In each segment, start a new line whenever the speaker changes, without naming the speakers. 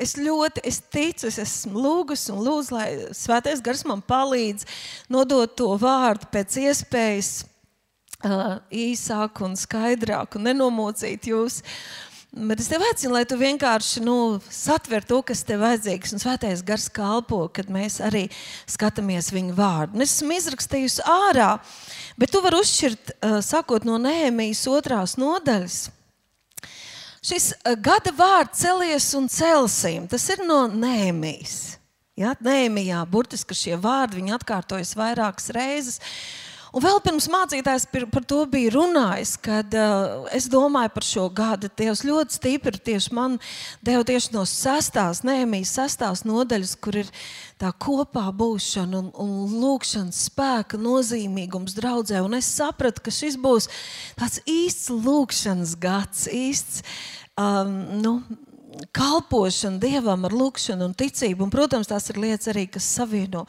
es ļoti es ticu, es esmu lūgusi un lūdzu, lai Svētais Gars man palīdz nodot to vārdu pēc iespējas uh, īsāk un skaidrāk un nenomocīt jūs. Bet es tev aicinu, lai tu vienkārši nu, satver to, kas tev vajadzīgs, un svētais gars kalpo, kad mēs arī skatāmies viņa vārdu. Un es esmu izrakstījusi ārā, bet tu vari uzšķirt, uh, sakot no Nēmijas otrās nodaļas. Šis uh, gada vārds celies un celsim, tas ir no Nēmijas. Ja, Nēmijā burtiski šie vārdi atkārtojas vairākas reizes. Un vēl pirms mācītājs par to bija runājis, kad uh, es domāju par šo gadu. Dievs ļoti stipri tieši man deva tieši no sestās, nēmijas sestās nodaļas, kur ir tā kopā būšana un, un lūkšanas spēka nozīmīgums draudzē. Un es sapratu, ka šis būs tāds īsts lūkšanas gads, īsts. Um, nu, kalpošana Dievam ar lūgšanu un ticību. Un, protams, tās ir lietas arī, kas savieno.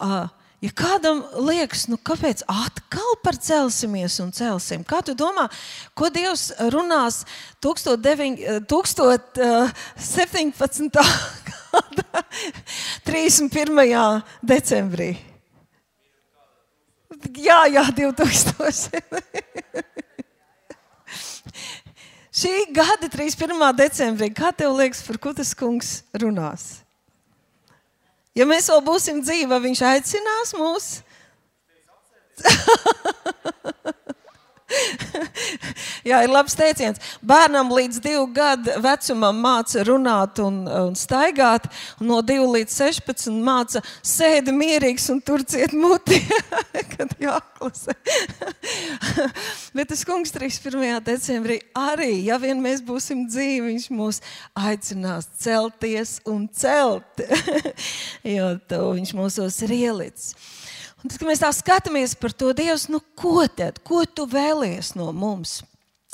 Uh, Ja kādam liekas, nu, kāpēc atkal par celsimies un celsim? Kā tu domā, ko Dievs runās 19, 1017. gada 31. decembrī? Jā, jā, 2000. Šī gada 31. decembrī, kā tev liekas, par ko tas kungs runās? Ja mēs vēl būsim dzīvi, viņš aicinās mūs. Jā, ir labs teiciens. Bērnam līdz divu gadu vecumam māca runāt un, un staigāt, un no 2 līdz 16 māca sēdi mierīgs un turciet muti, kad jāklasē. Bet tas kungs 31. decembrī arī, ja vien mēs būsim dzīvi, viņš mūs aicinās celties un celt, jo to viņš mūsos ir ielicis. Un tad, kad mēs tā skatāmies par to Dievs, nu ko tad, ko tu vēlies no mums?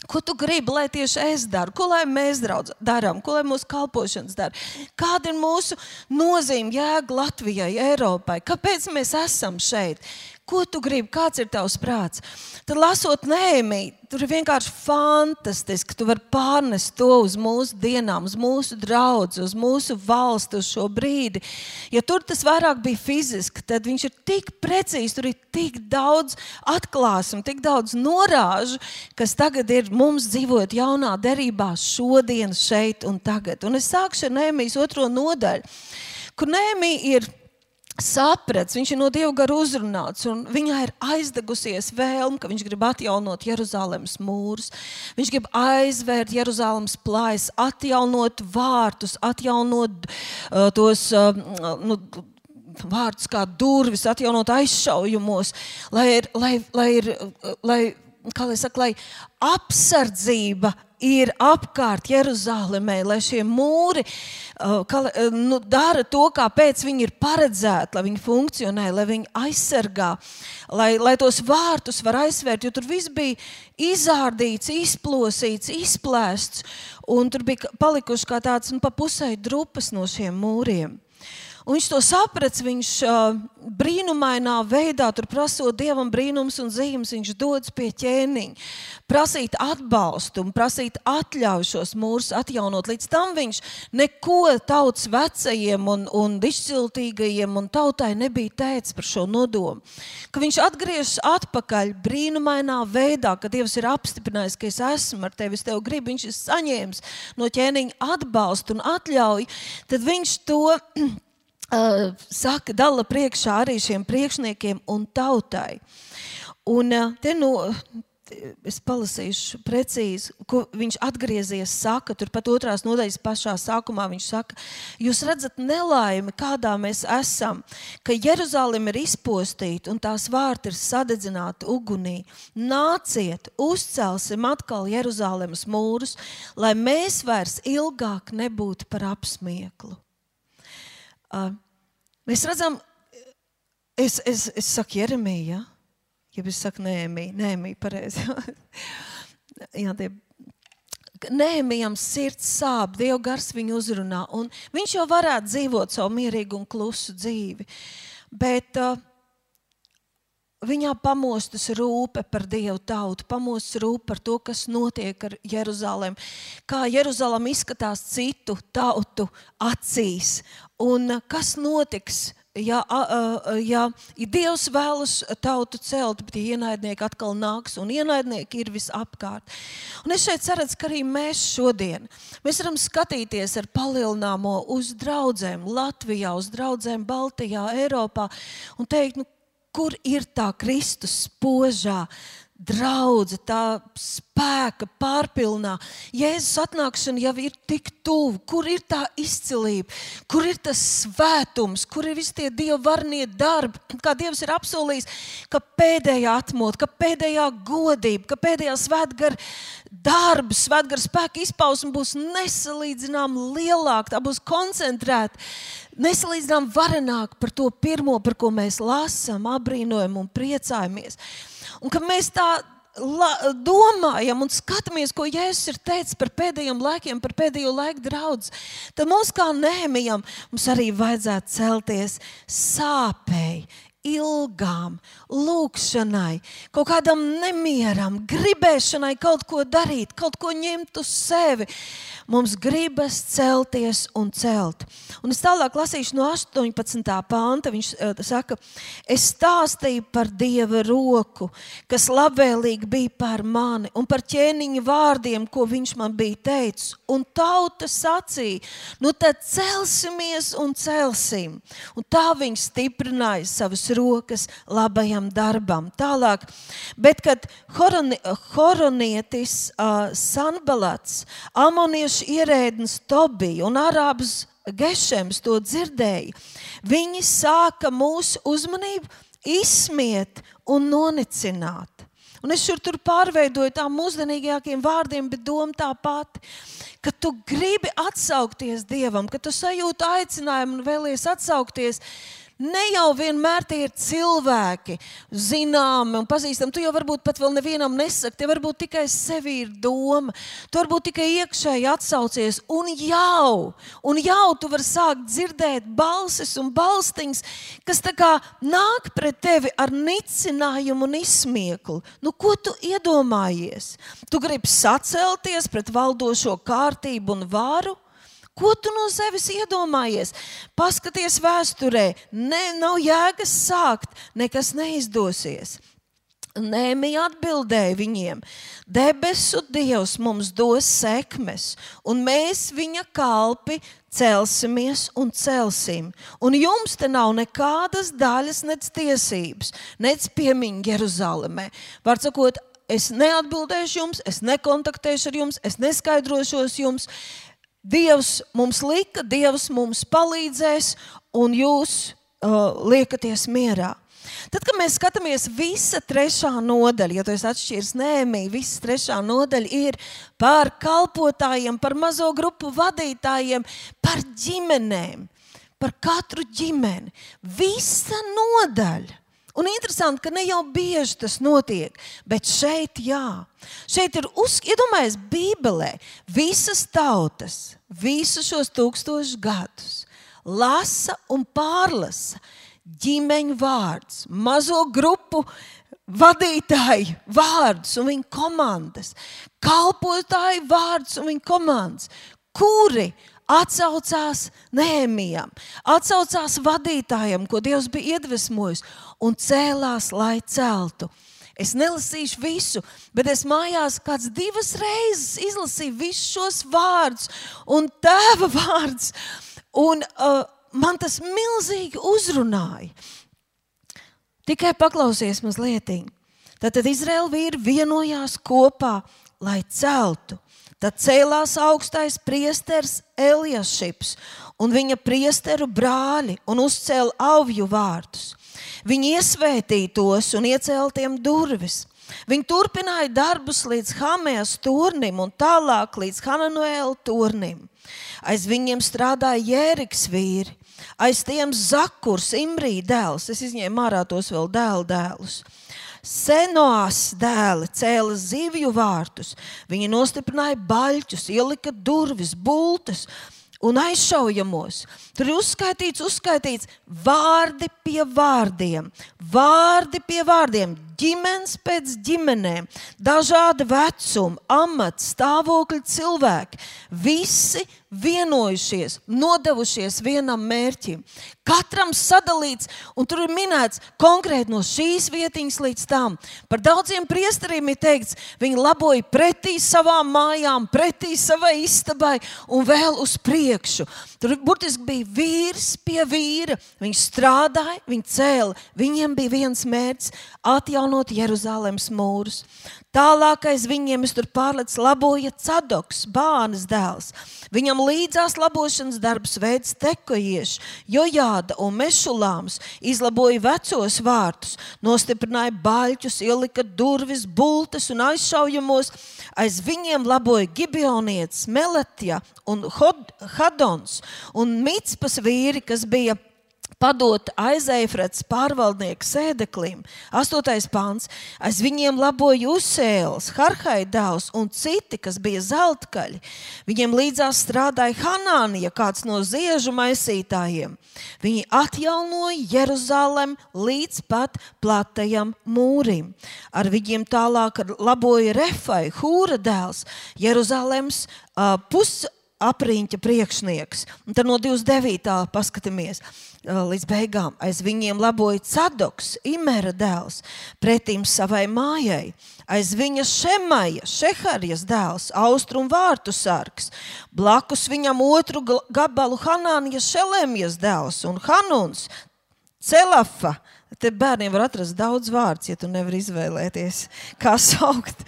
Ko tu gribi, lai tieši es daru, ko lai mēs darām, ko lai mūsu kalpošanas dara? Kāda ir mūsu nozīme, jēga Latvijai, Eiropai? Kāpēc mēs esam šeit? Ko tu gribi? Kāds ir tavs prāts? Tad, lasot nēmī, tur ir vienkārši fantastiski. Tu vari pārnest to uz mūsu dienām, uz mūsu draugu, uz mūsu valsti, uz šo brīdi. Ja tur tas vairāk bija fiziski, tad viņš ir tik precīzi, tur ir tik daudz atklāsmu, tik daudz norāžu, kas tagad ir mums dzīvojot jaunā derībā, šodien, šeit un tagad. Un es sākšu ar nēmijas otro nodaļu, kur nēmija ir saprats, viņš ir no Dieva gara uzrunāts, un viņai ir aizdegusies vēlme, ka viņš grib atjaunot Jeruzalemes mūrus. Viņš grib aizvērt Jeruzalemes plājas, atjaunot vārtus, atjaunot uh, tos. Uh, nu, Vārdus kā durvis, atjaunot aizšaujumos, lai ir, lai, lai ir, lai, kā lai saka, lai apsardzība ir apkārt Jeruzalemē, lai šie mūri uh, ka, uh, nu, dara to, kāpēc viņi ir paredzēti, lai viņi funkcionē, lai viņi aizsargā, lai, lai tos vārtus var aizsvērt, jo tur viss bija izārdīts, izplosīts, izplēsts, un tur bija palikuši kā tāds nu, pa pusē drupas no šiem mūriem. Un viņš to saprata. Viņš uh, brīnumainā veidā, prasot dievam brīnums un zīmes, viņš dodas pie ķēniņa, prasīt atbalstu un prasīt atļauju šos mūrus atjaunot. Līdz tam viņš neko tautas vecajiem un, un izciltīgajiem un tautai nebija teicis par šo nodomu. Ka viņš atgriežas atpakaļ brīnumainā veidā, ka Dievs ir apstiprinājis, ka es esmu ar tevi, es tev gribu, viņš ir saņēmis no ķēniņa atbalstu un atļauju, tad viņš to saka, dala priekšā arī šiem priekšniekiem un tautai. Un te nu, es palasīšu precīzi, ko viņš atgriezies, saka, turpat otrās nodaļas pašā sākumā viņš saka, jūs redzat nelaimi, kādā mēs esam, ka Jeruzalem ir izpostīta un tās vārti ir sadedzināti ugunī. Nāciet, uzcelsim atkal Jeruzalemes mūrus, lai mēs vairs ilgāk nebūtu par apsmieklu. Mēs redzam, es, es, es saku, Jeremija, ja es saku, nē, nē, pareizi. Jā, tie Nēmijam sirds sāp, Dieva gars viņu uzrunā. Viņš jau varētu dzīvot savu mierīgu un klusu dzīvi. Bet uh, Viņā pamostas rūpe par Dievu tautu, pamostas rūpe par to, kas notiek ar Jeruzalem, kā Jeruzalem izskatās citu tautu acīs un kas notiks ja, ja, ja Dievs vēlas tautu celt, bet ienaidnieki atkal nāks, un ienaidnieki ir visapkārt. Un es šeit ceru, ka arī mēs šodien mēs varam skatīties ar palielināmo uz draugiem Latvijā, uz draugiem Baltijā, Eiropā un teikt, nu, kur ir tā Kristus spožā draudze, tā spēka pārpilnā. Jēzus atnākšana jau ir tik tuvu. Kur ir tā izcilība, kur ir tas svētums, kur ir visi tie dieva varnie darbi, kā Dievs ir apsolījis, ka pēdējā atmoda, ka pēdējā godība, ka pēdējā svētgara darba, svētgara spēka izpausme būs nesalīdzināmā lielāka, tā būs koncentrēta. Nesalīdzinām varenāk par to pirmo, par ko mēs lasām, apbrīnojam un priecājamies. Un ka mēs tā la, domājam un skatāmies, ko Jēzus ir teicis par pēdējiem laikiem, par pēdējo laiku draugu, tad mums kā nēmijam, mums arī vajadzētu celties sāpēji, ilgām, lūgšanai, kaut kādam nemieram, gribēšanai kaut ko darīt, kaut ko ņemt uz sevi. Mums gribas celties un celt. Un es tālāk lasīšu no 18. panta. Viņš uh, saka, es stāstīju par Dieva roku, kas labvēlīgi bija par mani, un par ķēniņa vārdiem, ko viņš man bija teicis. Un tauta sacīja, nu tad celsimies un celsim. Un tā viņš stiprināja savas rokas labajam darbam. Tālāk, bet kad horoni, horonietis uh, Sanbalats, amoniešu ierēdnis Tobija un arābs Gešems to dzirdēja, viņi sāka mūsu uzmanību izsmiet un nonicināt. Un es šur tur pārveidoju tām mūsdienīgākiem vārdiem, bet doma tā pati, ka tu gribi atsaukties Dievam, ka tu sajūti aicinājumu un vēlies atsaukties. Ne jau vienmēr tie ir cilvēki, zināmi un pazīstami. Tu jau varbūt pat vēl nevienam nesaki, tie varbūt tikai sevi ir doma. Tu varbūt tikai iekšēji atsaucies, un jau, un jau tu vari sākt dzirdēt balsis un balstiņas, kas nāk pret tevi ar nicinājumu un izsmieklu. Nu, ko tu iedomājies? Tu gribi sacelties pret valdošo kārtību un varu? Ko tu no sevis iedomājies? Paskaties vēsturē, ne, nav jēgas sākt, nekas neizdosies. Nēmija atbildēja viņiem: Debesu Dievs mums dos sekmes, un mēs viņa kalpi celsimies un celsim. Un jums te nav nekādas daļas, nec tiesības, nec piemiņa Jeruzalemē. Var sakot, es neatbildēšu jums, es nekontaktēšu ar jums, es neskaidrošos jums. Dievs mums lika, Dievs mums palīdzēs, un jūs uh, liekaties mierā. Tad, kad mēs skatāmies visa trešā nodaļa, ja tu esi atšķiris nēmī, visa trešā nodaļa ir par kalpotājiem, par mazo grupu vadītājiem, par ģimenēm, par katru ģimeni. Visa nodaļa Un interesanti, ka ne jau bieži tas notiek, bet šeit jā. Šeit ir iedomājies Bībelē visas tautas, visus šos tūkstošus gadus lasa un pārlasa ģimeņu vārdus, mazo grupu vadītāju vārdus un viņu komandas, kalpotāju vārdus un viņu komandas, kuri atsaucās Nēmijam, atsaucās vadītājam, ko Dievs bija iedvesmojis, un cēlās, lai celtu. Es nelasīšu visu, bet es mājās kāds divas reizes izlasīju visus šos vārdus un tēva vārdus. Un, uh, man tas milzīgi uzrunāja. Tikai paklausies mazliet. Tad Izraēla vīri vienojās kopā, lai celtu. Tad cēlās augstais priesteris Eliašips un viņa priesteru brāļi un uzcēla avju vārdus. Viņi iesvētīja tos un iecēla tiem durvis. Viņi turpināja darbus līdz Hamējas turnim un tālāk līdz Hananuēla turnim. Aiz viņiem strādāja Jēriks vīri, aiz tiem Zakurs, Imrī dēls, es izņēmu ārā tos vēl dēlu dēlus. Senoās dēli cēla zivju vārtus, viņi nostiprināja baļķus, ielika durvis, bultas un aizšaujamos. Tur ir uzskaitīts, uzskaitīts vārdi pie vārdiem, vārdi pie vārdiem, ģimenes pēc ģimenēm, dažādi vecumi, amats, stāvokļi, cilvēki. Visi vienojušies, nodevušies vienam mērķim. Katram sadalīts, un tur ir minēts konkrēti no šīs vietiņas līdz tam. Par daudziem priesteriem ir teikts, viņi laboja pretī savām mājām, pretī savai istabai un vēl uz priekšu. Tur burtiski bija vīrs pie vīra. Viņi strādāja, viņi cēla. Viņiem bija viens mērķis - atjaunot Jeruzalemes mūrus. Tālākais viņiem tur pārlec laboja Cadoks, bānas dēls. Viņam līdzās labošanas darbs veids tekojieši, jojāda un mešulāms, izlaboja vecos vārtus, nostiprināja baļķus, ielika durvis, bultas un aizšaujamos. Aiz viņiem laboja Gibionietis, Meletja un Hadons un Mitspas vīri, kas bija padot aizeifrats pārvaldnieku sēdeklim. Astotais pāns. Aiz viņiem laboja Usēls, Harhaidāls un citi, kas bija zeltkaļi. Viņiem līdzās strādāja Hanānija, kāds no ziežu maisītājiem. Viņi atjaunoja Jeruzalem līdz pat platajam mūrim. Ar viņiem tālāk laboja Refai, Hūra dēls, Jeruzalemes uh, pus apriņķa priekšnieks. Un tad no 29. paskatāmies līdz beigām. Aiz viņiem laboja Cadoks, Imera dēls, pretim savai mājai. Aiz viņa šemaja, Šeharijas dēls, austrumu vārtu sargs. Blakus viņam otru gabalu Hanānijas Šelēmijas dēls un Hanuns, Celafa. Te bērniem var atrast daudz vārdus, ja tu nevari izvēlēties, kā saukt.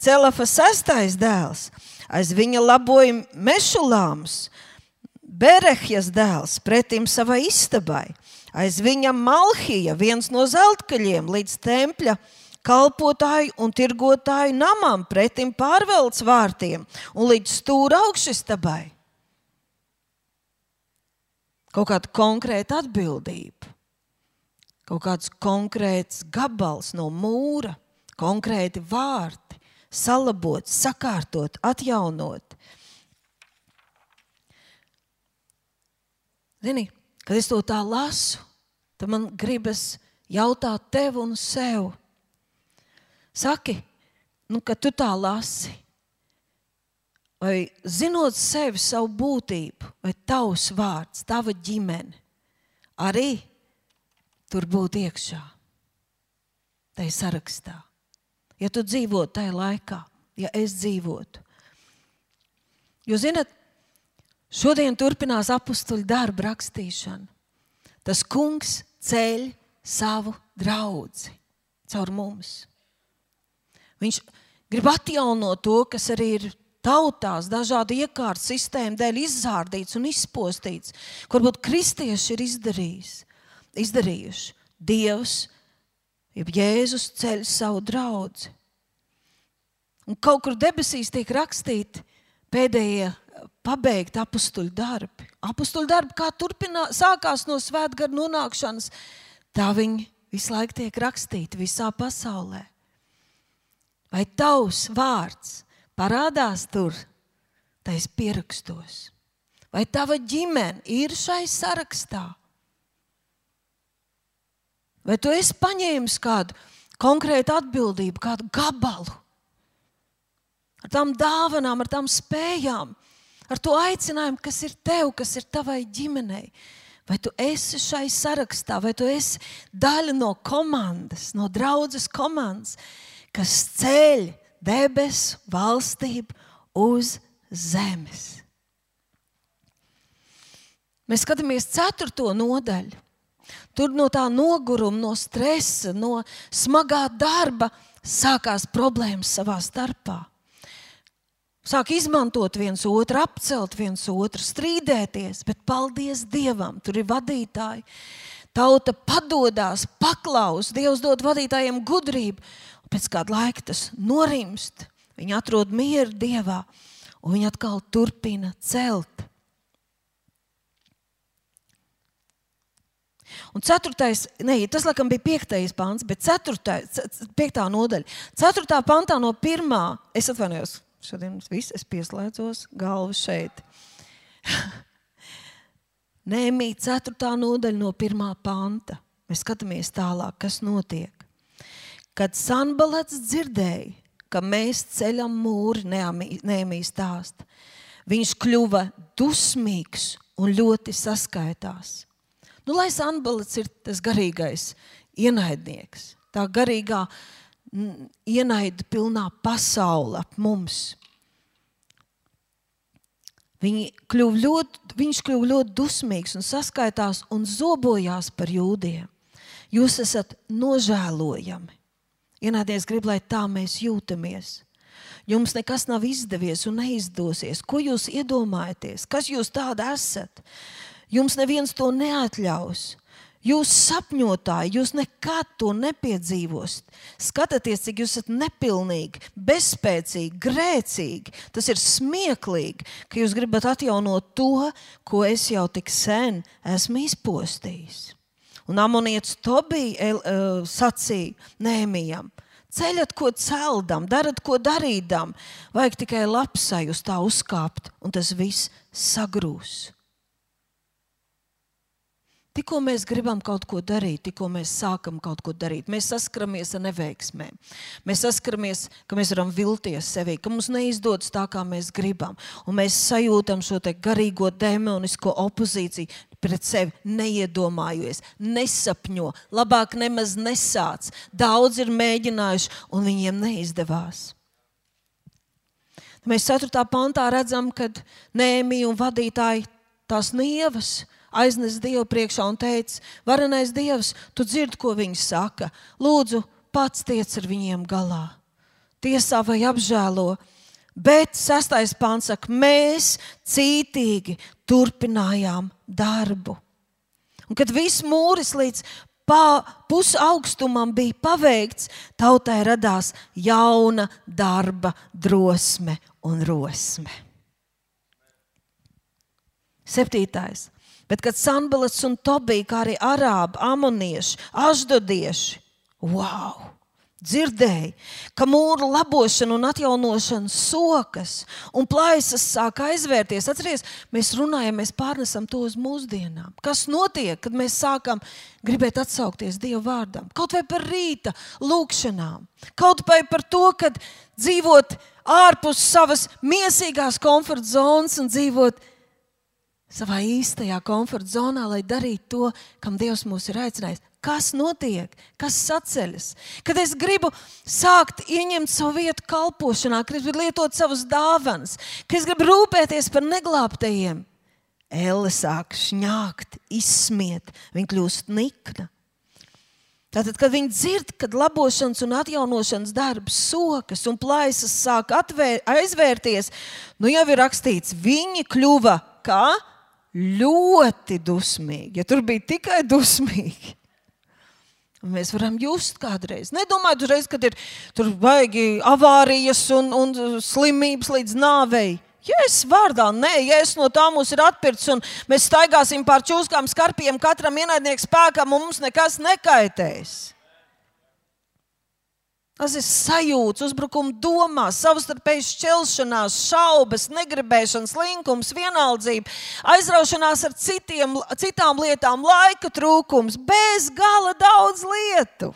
Celafa sestais dēls aiz viņa laboja Mešulāms, Berehjas dēls, pretim savai istabai. Aiz viņa Malhija, viens no zeltkaļiem, līdz tempļa kalpotāju un tirgotāju namam, pretim pārveldes vārtiem un līdz stūra augšistabai. Kaut kāda konkrēta atbildība, kaut kāds konkrēts gabals no mūra, konkrēti vārdi salabot, sakārtot, atjaunot. Zini, kad es to tā lasu, tad man gribas jautāt tev un sev. Saki, nu, kad tu tā lasi, vai zinot sevi, savu būtību, vai tavs vārds, tava ģimene, arī tur būtu iekšā, tajā sarakstā ja tu dzīvotu tajā laikā, ja es dzīvotu. Jo, zinat, šodien turpinās apakstuļu darbu rakstīšana. Tas kungs ceļ savu draugu caur mums. Viņš grib atjaunot to, kas arī ir tautās, dažādu iekārtu sistēmu dēļ izzārdīts un izpostīts, ko varbūt kristieši ir izdarījis, izdarījuši. Dievs jeb Jēzus ceļ savu draugu. Un kaut kur debesīs tiek rakstīti pēdējie pabeigti apstuļu darbi. Apstuļu darbi, kā turpinā, sākās no svētgara nonākšanas, tā viņi visu laiku tiek rakstīti visā pasaulē. Vai tavs vārds parādās tur, tais pierakstos? Vai tava ģimene ir šai sarakstā? Vai tu esi paņēmis kādu konkrētu atbildību, kādu gabalu, ar tām dāvanām, ar tām spējām, ar to aicinājumu, kas ir tev, kas ir tavai ģimenei? Vai tu esi šai sarakstā, vai tu esi daļa no komandas, no draudzes komandas, kas ceļ debesu valstību uz zemes? Mēs skatāmies ceturto nodaļu. Tur no tā noguruma, no stresa, no smagā darba sākās problēmas savā starpā. Sāk izmantot viens otru, apcelt viens otru, strīdēties, bet paldies Dievam, tur ir vadītāji. Tauta padodas, paklaus, Dievs dod vadītājiem gudrību. Pēc kāda laika tas norimst, viņi atrod mieru Dievā un viņi atkal turpina celt. Un ceturtais, ne, tas laikam bija piektais pāns, bet ceturtais, piektā nodaļa. Ceturtā pantā no pirmā, es atvainojos, šodien viss es pieslēdzos galvu šeit. Nēmī 4. nodaļa no 1. panta. Mēs skatāmies tālāk, kas notiek. Kad Sanbalats dzirdēja, ka mēs ceļam mūri, neamīs stāst, viņš kļuva dusmīgs un ļoti saskaitās. Nu, lai Sanbalats ir tas garīgais ienaidnieks, tā garīgā ienaida pilnā pasaule ap mums. Viņi kļuva ļoti, viņš kļuva ļoti dusmīgs un saskaitās un zobojās par jūdiem. Jūs esat nožēlojami. Ienādies grib, lai tā mēs jūtamies. Jums nekas nav izdevies un neizdosies. Ko jūs iedomājaties? Kas jūs tādi esat? Jums neviens to neatļaus. Jūs sapņotāji, jūs nekad to nepiedzīvosiet. Skatieties, cik jūs esat nepilnīgi, bezspēcīgi, grēcīgi. Tas ir smieklīgi, ka jūs gribat atjaunot to, ko es jau tik sen esmu izpostījis. Un amonietis Tobija uh, sacīja Nēmijam. Ceļat, ko celdam, darat, ko darīdam. Vajag tikai lapsai uz tā uzkāpt, un tas viss sagrūs. Tikko mēs gribam kaut ko darīt, tikko mēs sākam kaut ko darīt, mēs saskaramies ar neveiksmēm. Mēs saskaramies, ka mēs varam vilties sevī, ka mums neizdodas tā, kā mēs gribam. Un mēs sajūtam šo garīgo, demonisko opozīciju pret sevi, neiedomājoties, nesapņo, labāk nemaz nesāc. Daudz ir mēģinājuši, un viņiem neizdevās. Mēs 4. pantā redzam, ka Nēmija un vadītāji tās nievas aiznes Dievu priekšā un teica: Varenais Dievs, tu dzirdi, ko viņi saka. Lūdzu, pats tiec ar viņiem galā. Tiesā vai apžēlo. Bet sastais pāns saka, mēs cītīgi turpinājām darbu. Un kad viss mūris līdz pusaugstumam bija paveikts, tautai radās jauna darba drosme un rosme. Septītais. Bet kad Sanbalats un Tobija, kā arī arābi, amonieši, aždodieši, wow! dzirdēja, ka mūra labošana un atjaunošana sokas un plaisas sāk aizvērties. Atcerieties, mēs runājam, mēs pārnesam to uz mūsdienām. Kas notiek, kad mēs sākam gribēt atsaukties Dieva vārdam? Kaut vai par rīta lūkšanām, kaut vai par to, ka dzīvot ārpus savas mīsīgās komforta zonas un dzīvot savā īstajā komforta zonā, lai darītu to, kam Dievs mūs ir aicinājis. Kas notiek, kas saceļas? Kad es gribu sākt ieņemt savu vietu kalpošanā, kad es gribu lietot savus dāvanas, kad es gribu rūpēties par neglābtajiem, Elle sāk šņākt, izsmiet, viņa kļūst nikna. Tātad, kad viņi dzird, kad labošanas un atjaunošanas darbs sokas un plaisas sāk atvēr, aizvērties, nu jau ir rakstīts, viņi kļuva kā ļoti dusmīgi. Ja tur bija tikai dusmīgi, mēs varam just kādreiz. Nedomājiet, uzreiz, kad ir tur baigi avārijas un, un slimības līdz nāvei. Es vārdā, nē, es no tā mums ir atpirkts un mēs staigāsim pār čūskām, skarpiem, katram ienaidniekam spēkam, un mums nekas nekaitēs. Tas ir sajūta, uzbrukuma domās, savstarpējas šķelšanās, šaubas, negribēšana, slinkums, vienaldzība, aizraušanās ar citiem, citām lietām, laika trūkums, bez gala daudz lietu.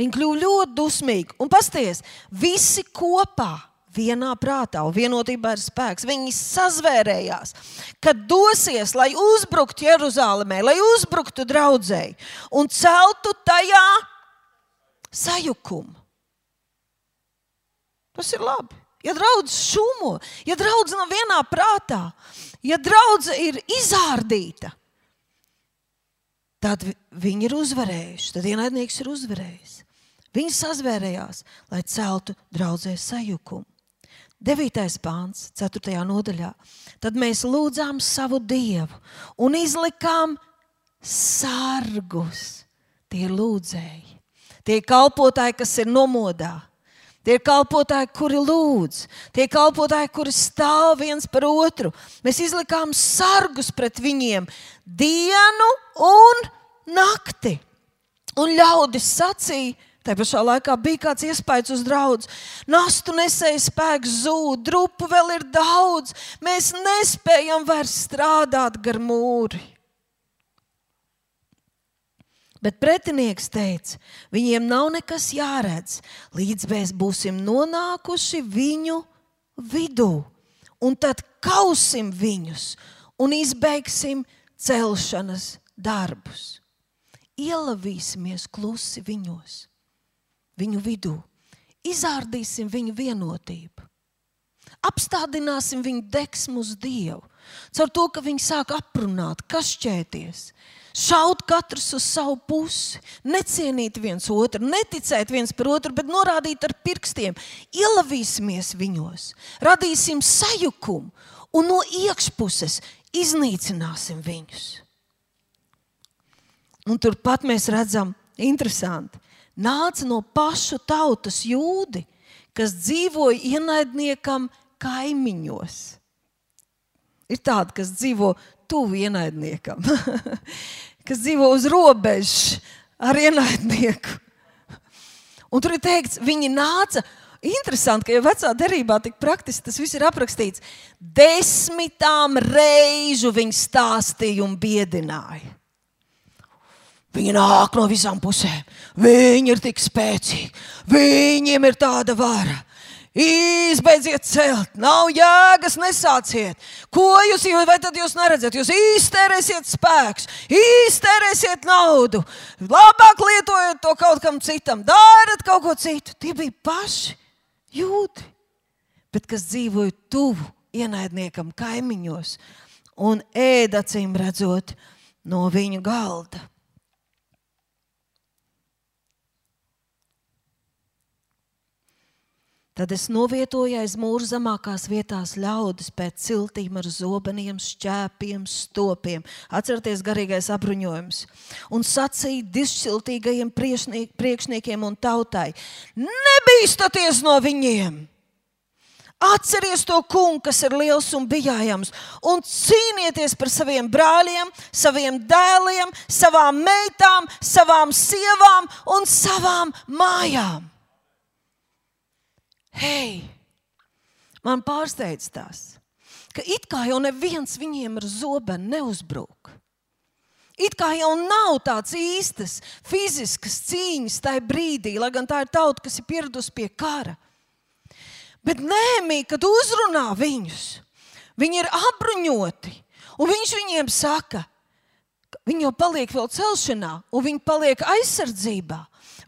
Viņi kļuva ļoti dusmīgi un pasties, visi kopā. Vienā prātā, un vienotībā ir spēks. Viņi sazvērējās, ka dosies, lai uzbruktu Jeruzalemē, lai uzbruktu draudzēji un celtu tajā sajukumu. Tas ir labi. Ja draudzes šumo, ja draudzene nav vienā prātā, ja draudzene ir izārdīta, tad viņi ir uzvarējuši, tad ienaidnieks ir uzvarējis. Viņi sazvērējās, lai celtu draudzē sajukumu. 9. pāns, 4. nodaļā. Tad mēs lūdzām savu dievu un izlikām sargus. Tie ir lūdzēji. Tie ir kalpotāji, kas ir nomodā. Tie ir kalpotāji, kuri lūdz, tie ir kalpotāji, kuri stāv viens par otru. Mēs izlikām sargus pret viņiem dienu un nakti. Un ļaudis sacīja, Tā pašā laikā bija kāds iespējas uz draugu. Nastu nesēja spēks zūd, drupu vēl ir daudz. Mēs nespējam vairs strādāt gar mūri. Bet pretinieks teica, viņiem nav nekas jāredz, līdz mēs būsim nonākuši viņu vidū. Un tad kausim viņus un izbeigsim celšanas darbus. Ielavīsimies klusi viņos viņu vidū. Izārdīsim viņu vienotību. Apstādināsim viņu deksmu uz Dievu. Caur to, ka viņi sāk aprunāt, kas šķēties, šaut katrs uz savu pusi, necienīt viens otru, neticēt viens par otru, bet norādīt ar pirkstiem. Ielavīsimies viņos, radīsim sajukumu un no iekšpuses iznīcināsim viņus. Un turpat mēs redzam, interesanti, nāca no pašu tautas jūdi, kas dzīvoja ienaidniekam kaimiņos. Ir tādi, kas dzīvo tuvu ienaidniekam, kas dzīvo uz robežas ar ienaidnieku. Un tur ir teikts, viņi nāca. Interesanti, ka jau vecā derībā tik praktiski tas viss ir aprakstīts. Desmitām reižu viņi stāstīja un biedināja. Viņi nāk no visām pusēm. Viņi ir tik spēcīgi. Viņiem ir tāda vara. Izbeidziet celt, nav jēgas, nesāciet. Ko jūs, vai tad jūs neredzat? Jūs iztērēsiet spēkus, iztērēsiet naudu, labāk lietojiet to kaut kam citam, dariet kaut ko citu. Tie bija paši jūti, bet kas dzīvoja tuvu ienaidniekam, kaimiņos un ēda acīm redzot no viņu galda. Tad es novietoju aiz mūra zemākās vietās ļaudis pēc ciltīm ar zobeniem, šķēpiem, stopiem. Atcerieties, garīgais apbruņojums. Un sacīja dišciltīgajiem priekšniekiem un tautai: Nebīstaties no viņiem! Atcerieties to kungu, kas ir liels un bijājams, un cīnieties par saviem brāļiem, saviem dēliem, savām meitām, savām sievām un savām mājām. Hei, man pārsteidz tas, ka it kā jau neviens viņiem ar zobenu neuzbruk. It kā jau nav tāds īstas fiziskas cīņas tajā brīdī, lai gan tā ir tauta, kas ir pieradusi pie kara. Bet nē, kad uzrunā viņus, viņi ir apbruņoti, un viņš viņiem saka, viņi jau paliek vēl celšanā, un viņi paliek aizsardzībā.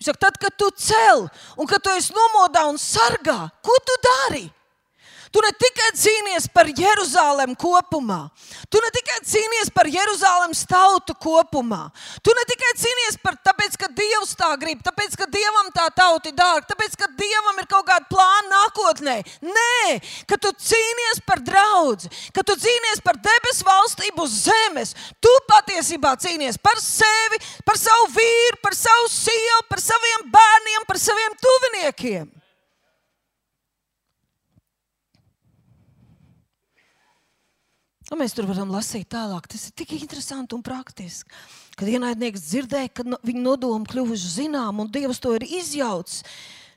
Viņš saka, tad, kad tu cel un kad tu esi nomodā un sargā, ko tu dari? Tu ne tikai cīnies par Jeruzalem kopumā, tu ne tikai cīnies par Jeruzalemes tautu kopumā, tu ne tikai cīnies par tāpēc, ka Dievs tā grib, tāpēc, ka Dievam tā tauta ir dārga, tāpēc, ka Dievam ir kaut kāda plāna nākotnē. Nē, ka tu cīnies par draugu, ka tu cīnies par debesu valstību uz zemes. Tu patiesībā cīnies par sevi, par savu vīru, par savu sievu, par saviem bērniem, par saviem tuviniekiem. Un mēs tur varam lasīt tālāk. Tas ir tik interesanti un praktiski. Kad ienaidnieks dzirdēja, ka viņa nodomi kļuvuši zinām un Dievs to ir izjaucis,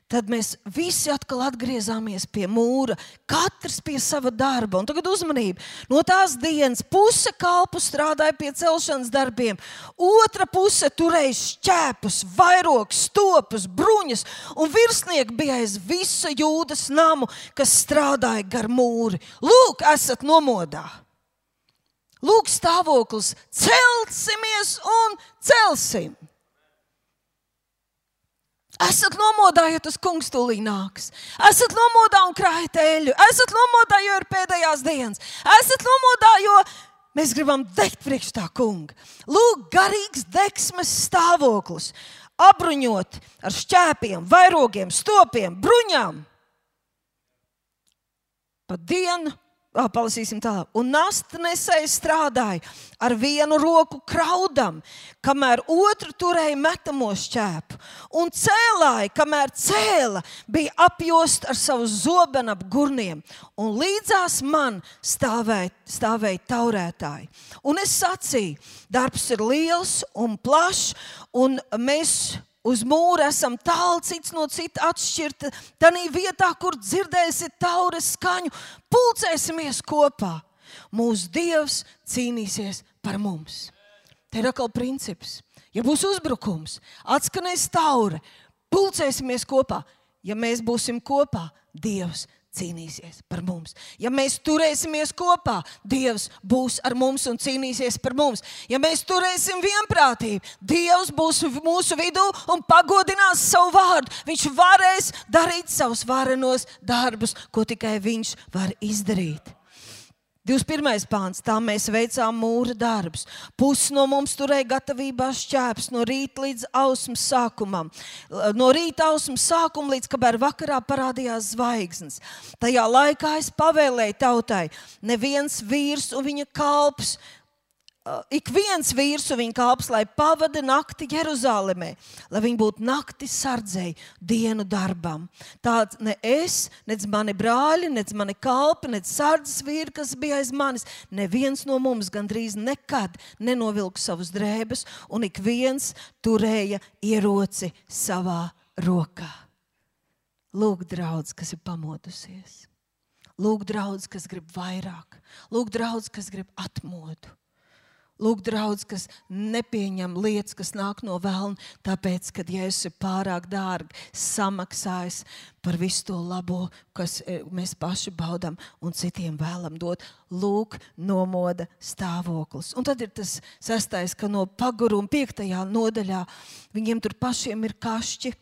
tad mēs visi atkal atgriezāmies pie mūra, katrs pie sava darba. Un tagad uzmanību. No tās dienas puse kalpu strādāja pie celšanas darbiem, otra puse turēja šķēpus, vairogus, stopus, bruņas, un virsnieki bija aiz visa jūdas namu, kas strādāja gar mūri. Lūk, esat nomodā! Lūk, stāvoklis, celsimies un celsim. Esat nomodā, jo tas kungs tūlīt nāks. Esat nomodā un krājat eļļu. Esat nomodā, jo ir pēdējās dienas. Esat nomodā, jo mēs gribam degt priekš tā kunga. Lūk, garīgs degsmes stāvoklis. Apbruņot ar šķēpiem, vairogiem, stopiem, bruņām. Pa dienu Oh, palasīsim tālāk. Un nastnesēji strādāja ar vienu roku kraudam, kamēr otru turēja metamo šķēpu. Un cēlāja, kamēr cēla, bija apjost ar savu zobenu ap gurniem. Un līdzās man stāvēja, stāvēja taurētāji. Un es sacīju, darbs ir liels un plašs, un mēs uz mūra esam tālu cits no cita atšķirti. Tanī vietā, kur dzirdēsiet taures skaņu, pulcēsimies kopā. Mūsu Dievs cīnīsies par mums. Te ir atkal princips. Ja būs uzbrukums, atskanēs taure, pulcēsimies kopā. Ja mēs būsim kopā, Dievs cīnīsies par mums. Ja mēs turēsimies kopā, Dievs būs ar mums un cīnīsies par mums. Ja mēs turēsim vienprātību, Dievs būs mūsu vidū un pagodinās savu vārdu. Viņš varēs darīt savus varenos darbus, ko tikai Viņš var izdarīt. 21. pāns, tā mēs veicām mūra darbus. Pusi no mums turēja gatavībā šķēpes no rīta līdz ausmas sākumam. No rīta ausmas sākuma līdz kamēr vakarā parādījās zvaigznes. Tajā laikā es pavēlēju tautai, neviens vīrs un viņa kalps ik viens vīrs un viņa kalps, lai pavada nakti Jeruzalemē, lai viņi būtu nakti sardzēji, dienu darbam. Tāds ne es, nec mani brāļi, nec mani kalpi, nec sardzes vīri, kas bija aiz manis. Neviens no mums gandrīz nekad nenovilka savus drēbes, un ik viens turēja ieroci savā rokā. Lūk, draudz, kas ir pamodusies. Lūk, draudz, kas grib vairāk. Lūk, draudz, kas grib atmodu. Lūk, draudz, kas nepieņem lietas, kas nāk no vēlna, tāpēc, ka Jēzus ir pārāk dārgi samaksājis par visu to labo, kas e, mēs paši baudām un citiem vēlam dot. Lūk, nomoda stāvoklis. Un tad ir tas sastais, ka no paguruma piektajā nodaļā viņiem tur pašiem ir kašķi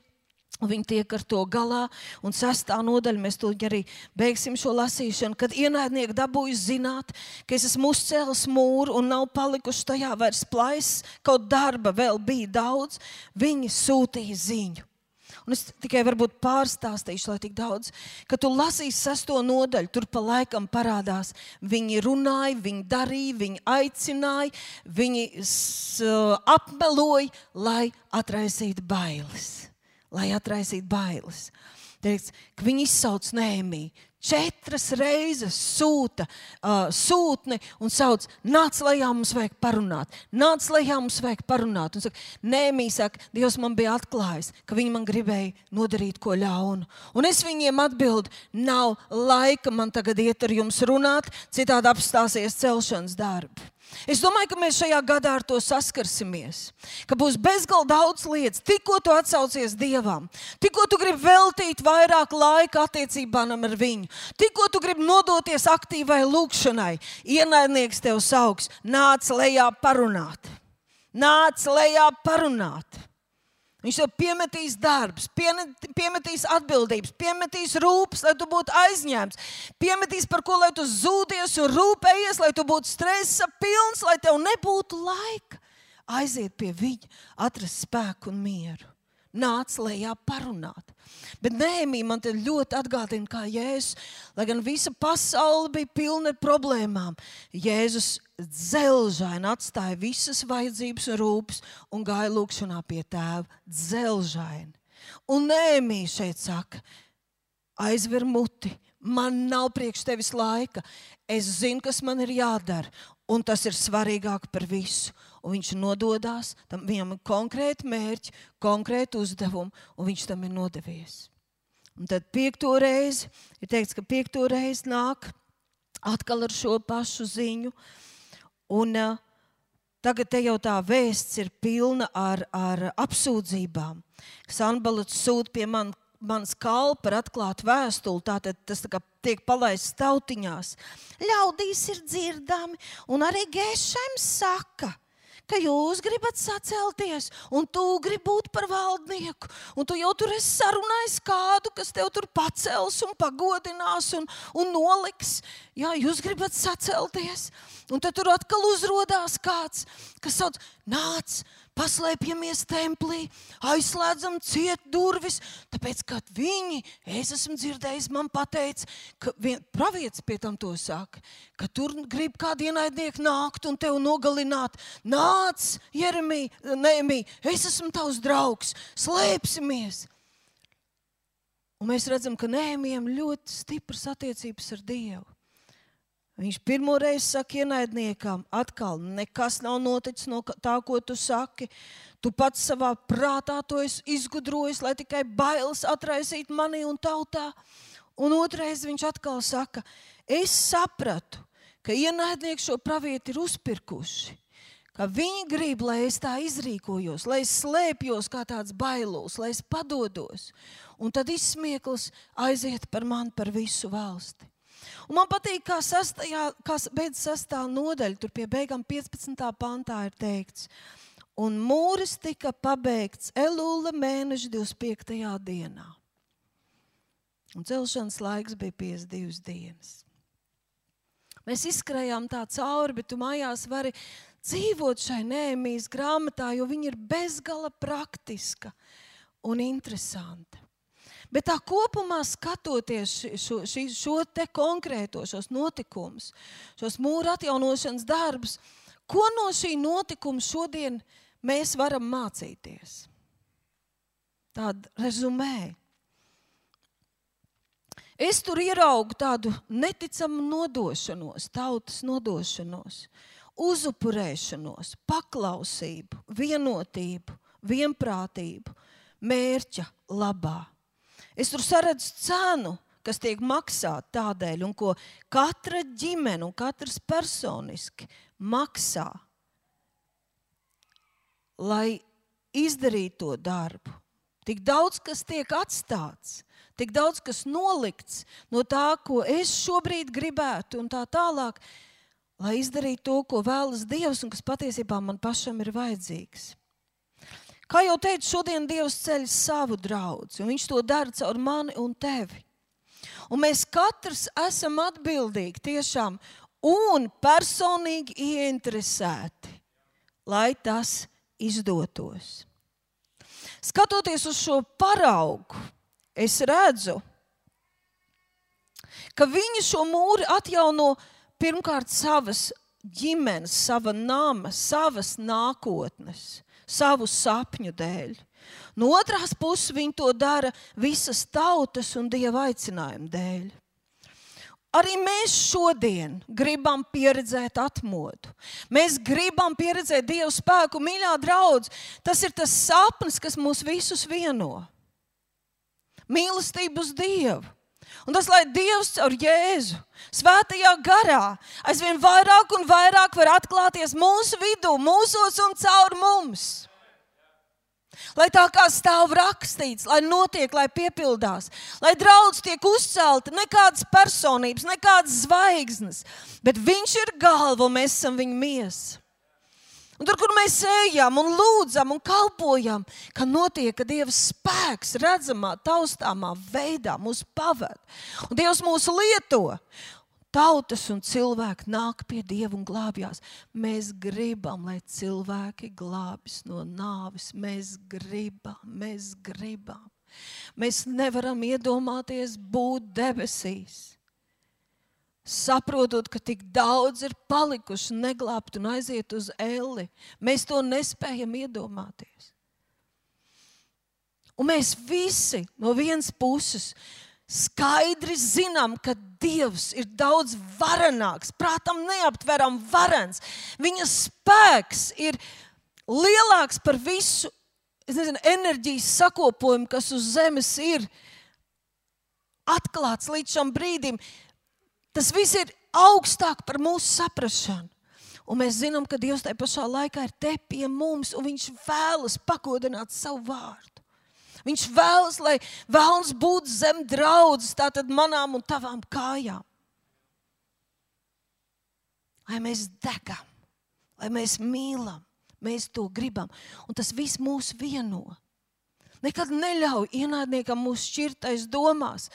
Viņi tiek ar to galā, un sestā nodaļa mēs to arī beigsim šo lasīšanu. Kad ienaidnieki dabūja zināt, ka es esmu uzcēlis mūru un nav palikuši tajā vairs plaisas, kaut darba vēl bija daudz, viņi sūtīja ziņu. Un es tikai varbūt pārstāstīšu, lai tik daudz, ka tu lasīsi sesto nodaļu, tur pa laikam parādās. Viņi runāja, viņi darīja, viņi aicināja, viņi apmeloja, lai atraisītu bailes lai atraisītu bailes. Teiks, viņi izsauc Nēmiju. Četras reizes sūta uh, sūtni un sauc, nāc, lejā mums vajag parunāt. Nāc, lejā mums vajag parunāt. Un saka, Nēmī saka, Dievs man bija atklājis, ka viņi man gribēja nodarīt ko ļaunu. Un es viņiem atbildu, nav laika man tagad iet ar jums runāt, citādi apstāsies celšanas darbi. Es domāju, ka mēs šajā gadā ar to saskarsimies. Ka būs bezgalīgi daudz lietas, tikko tu atsaucies Dievam, tikko tu gribi veltīt vairāk laika attiecībām ar viņu, tikko tu gribi nodoties aktīvai lūkšanai, ienaidnieks tev sauks, nāc lejā parunāt. Nāc lejā parunāt. Viņš tev piemetīs darbus, piemetīs atbildības, piemetīs rūpes, lai tu būtu aizņemts, piemetīs par ko, lai tu zūdies un rūpējies, lai tu būtu stresa pilns, lai tev nebūtu laika aiziet pie viņa, atrast spēku un mieru nāca lejā parunāt. Bet Nēmija man te ļoti atgādina, kā Jēzus, lai gan visa pasaule bija pilna ar problēmām, Jēzus dzelžaini atstāja visas vajadzības un rūpes un gāja lūkšanā pie tēva. Dzelžaini. Un Nēmija šeit saka, aizver muti, man nav priekš tevis laika, es zinu, kas man ir jādara, un tas ir svarīgāk par visu un viņš nododas, tam viņam ir konkrēti mērķi, konkrēti uzdevumi, un viņš tam ir nodevies. Un tad piekto reizi ir teikts, ka piekto reizi nāk atkal ar šo pašu ziņu. Un, uh, Tagad te jau tā vēsts ir pilna ar, ar apsūdzībām. Sanbalats sūta pie man, manas kalpa ar atklātu vēstuli. Tātad tas tā tiek palaists tautiņās. Ļaudīs ir dzirdami, un arī Gēšēm saka, ka jūs gribat sacelties, un tu gribi būt par valdnieku, un tu jau tur esi sarunājis kādu, kas tev tur pacels un pagodinās un, un noliks. Jā, jūs gribat sacelties, un tad tur atkal uzrādās kāds, kas sauc, nāc! Paslēpjamies templī, aizslēdzam ciet durvis, tāpēc, ka viņi, es esmu dzirdējis, man pateica, ka pravietis pie tam to saka, ka tur grib kādi ienaidnieki nākt un tevi nogalināt. Nāc, Jeremija, Nēmī, es esmu tavs draugs, slēpsimies! Un mēs redzam, ka Nēmijam ļoti stipras attiecības ar Dievu. Viņš pirmo reizi saka ienaidniekam, atkal nekas nav noticis no tā, ko tu saki. Tu pats savā prātā to izgudrojies, lai tikai bailes atraisītu manī un tautā. Un otrais viņš atkal saka, es sapratu, ka ienaidnieki šo pravieti ir uzpirkuši. Ka viņi grib, lai es tā izrīkojos, lai es slēpjos kā tāds bailos, lai es padodos. Un tad izsmieklis aiziet par mani, par visu valsti. Un man patīk, kā, sastajā, kā beidz sastā nodaļa, tur pie beigām 15. pantā ir teikts. Un mūris tika pabeigts Elūla mēneša 25. dienā. Un celšanas laiks bija 52 dienas. Mēs izskrējām tā cauri, bet tu mājās vari dzīvot šai nēmijas grāmatā, jo viņa ir bezgala praktiska un interesanta. Bet tā kopumā skatoties šo, šo, šo te konkrēto šos notikumus, šos mūra atjaunošanas darbus, ko no šī notikuma šodien mēs varam mācīties? Tāda rezumē. Es tur ieraugu tādu neticamu nodošanos, tautas nodošanos, uzupurēšanos, paklausību, vienotību, vienprātību, mērķa labā. Es tur saredzu cenu, kas tiek maksāta tādēļ, un ko katra ģimene un katrs personiski maksā, lai izdarītu to darbu. Tik daudz kas tiek atstāts, tik daudz kas nolikts no tā, ko es šobrīd gribētu, un tā tālāk, lai izdarītu to, ko vēlas Dievs, un kas patiesībā man pašam ir vajadzīgs. Kā jau teicu, šodien Dievs ceļ savu draugu, un Viņš to dara caur mani un tevi. Un mēs katrs esam atbildīgi tiešām un personīgi ieinteresēti, lai tas izdotos. Skatoties uz šo paraugu, es redzu, ka viņi šo mūri atjauno pirmkārt savas ģimenes, sava nama, savas nākotnes savu sapņu dēļ. No otras puses, viņi to dara visas tautas un dieva aicinājumu dēļ. Arī mēs šodien gribam pieredzēt atmodu. Mēs gribam pieredzēt Dieva spēku, mīļā draudzene. Tas ir tas sapnis, kas mūs visus vieno. Mīlestība uz Dievu. Un tas, lai Dievs caur Jēzu, Svētajā garā, aizvien vairāk un vairāk var atklāties mūsu vidū, mūsos un caur mums. Lai tā kā stāv rakstīts, lai notiek, lai piepildās, lai draudz tiek uzcelta nekādas personības, nekādas zvaigznes, bet viņš ir galva un mēs esam viņa miesa. Un tur, kur mēs ejam un lūdzam un kalpojam, ka notiek, ka Dieva spēks redzamā, taustāmā veidā mūs pavada. Un Dievs mūs lieto. Tautas un cilvēki nāk pie Dieva un glābjās. Mēs gribam, lai cilvēki glābjas no nāves. Mēs gribam, mēs gribam. Mēs nevaram iedomāties būt debesīs saprotot, ka tik daudz ir palikuši neglābti un aiziet uz elli. Mēs to nespējam iedomāties. Un mēs visi no vienas puses skaidri zinām, ka Dievs ir daudz varenāks, prātam neaptveram varens. Viņa spēks ir lielāks par visu nezinu, enerģijas sakopojumu, kas uz zemes ir atklāts līdz šim brīdim. Tas viss ir augstāk par mūsu saprāšanu. Un mēs zinām, ka Dievs tajā pašā laikā ir te pie mums, un Viņš vēlas pakodināt savu vārdu. Viņš vēlas, lai vēlams būtu zem draudzes, tātad manām un tavām kājām. Lai mēs degam, lai mēs mīlam, mēs to gribam. Un tas viss mūs vieno. Nekad neļauj ienaidniekam mūs šķirtais domās.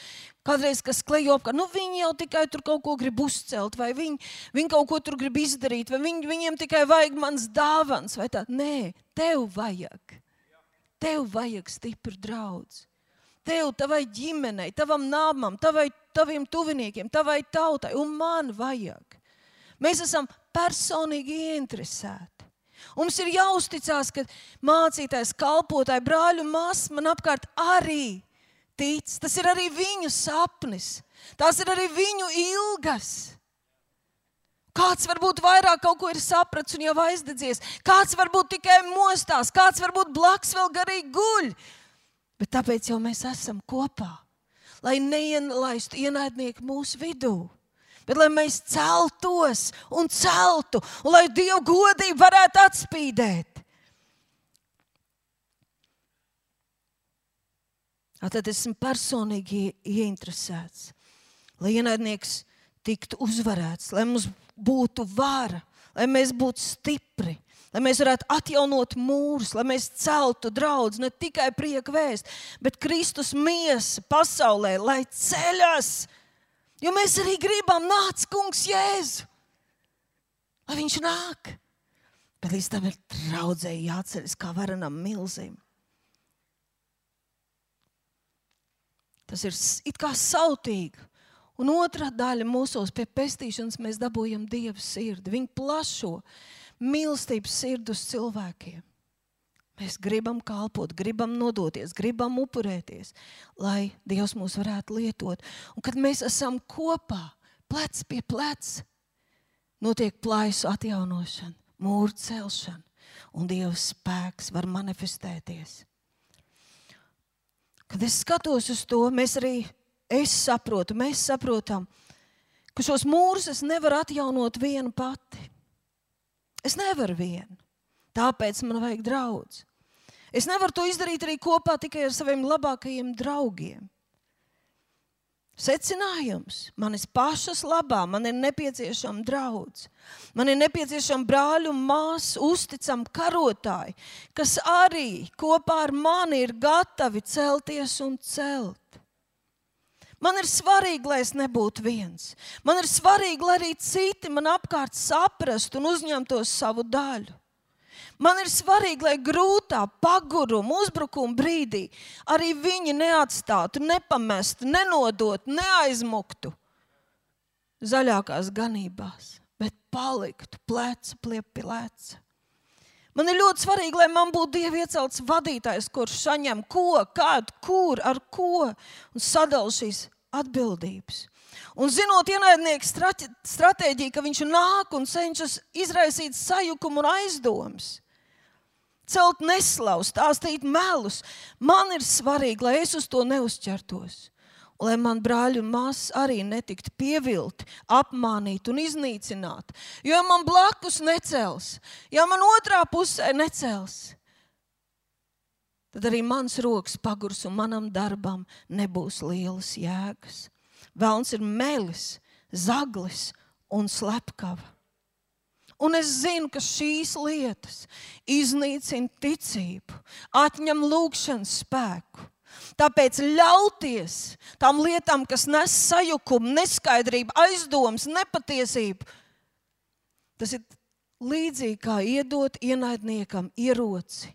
Kādreiz, kas klejo apkārt, nu viņi jau tikai tur kaut ko grib uzcelt, vai viņi, viņi kaut ko tur grib izdarīt, vai viņi, viņiem tikai vajag mans dāvans, vai tā. Nē, tev vajag. Tev vajag stipru draugu. Tev, tavai ģimenei, tavam nāmam, tavai, taviem tuviniekiem, tavai tautai, un man vajag. Mēs esam personīgi ieinteresēti. Mums ir jāuzticas, ka mācītājs, kalpotāji, brāļi un māsas man apkārt arī tic. Tas ir arī viņu sapnis. Tās ir arī viņu ilgas. Kāds varbūt vairāk kaut ko ir sapratis un jau aizdedzies. Kāds varbūt tikai mostās, kāds varbūt blakus vēl garīgi guļ. Bet tāpēc jau mēs esam kopā, lai neienlaistu ienaidnieku mūsu vidū. Bet lai mēs celtos un celtu, un lai Dieva godība varētu atspīdēt. Tad esmu personīgi ieinteresēts, lai ienaidnieks tiktu uzvarēts, lai mums būtu vara, lai mēs būtu stipri, lai mēs varētu atjaunot mūrus, lai mēs celtu draugus, ne tikai prieku vēst, bet Kristus miesa pasaulē, lai ceļas. Jo mēs arī gribam nākt, Kungs, Jēzu, lai Viņš nāk. Bet līdz tam ir traudzēji jāceļas kā varenam milzim. Tas ir it kā sautīgi. Un otrā daļa mūsos pie pestīšanas mēs dabūjam Dieva sirdi, viņa plašo mīlestības sirdi uz cilvēkiem. Mēs gribam kalpot, gribam nodoties, gribam upurēties, lai Dievs mūs varētu lietot. Un kad mēs esam kopā, plec pie pleca, notiek plaisu atjaunošana, mūru celšana, un Dieva spēks var manifestēties. Kad es skatos uz to, mēs arī es saprotu, mēs saprotam, ka šos mūrus es nevaru atjaunot vienu pati. Es nevaru vienu. Tāpēc man vajag draugus. Es nevaru to izdarīt arī kopā tikai ar saviem labākajiem draugiem. Secinājums man ir pašas labā, man ir nepieciešama draugs, man ir nepieciešama brāļu un māsu uzticama karotāji, kas arī kopā ar mani ir gatavi celties un celt. Man ir svarīgi, lai es nebūtu viens. Man ir svarīgi, lai arī citi man apkārt saprastu un uzņemtos savu daļu. Man ir svarīgi, lai grūtā, paguruma, uzbrukuma brīdī arī viņi neatstātu, nepamestu, nenodotu, neaizmuktu zaļākās ganībās, bet paliktu plecu pie pleca. Man ir ļoti svarīgi, lai man būtu dievi iecelts vadītājs, kurš saņem ko, kādu, kur, ar ko un sadala šīs atbildības. Un zinot ienaidnieku stratēģiju, ka viņš nāk un cenšas izraisīt sajukumu un aizdomas, celt neslavu, stāstīt melus. Man ir svarīgi, lai es uz to neuzķertos. Un lai man brāļi un māsas arī netiktu pievilti, apmānīti un iznīcināti. Jo ja man blakus necels, ja man otrā pusē necels, tad arī mans rokas pagurs un manam darbam nebūs lielas jēgas. Velns ir melis, zaglis un slepkava. Un es zinu, ka šīs lietas iznīcina ticību, atņem lūgšanas spēku. Tāpēc ļauties tām lietām, kas nes sajukumu, neskaidrību, aizdomas, nepatiesību, tas ir līdzīgi kā iedot ienaidniekam ieroci,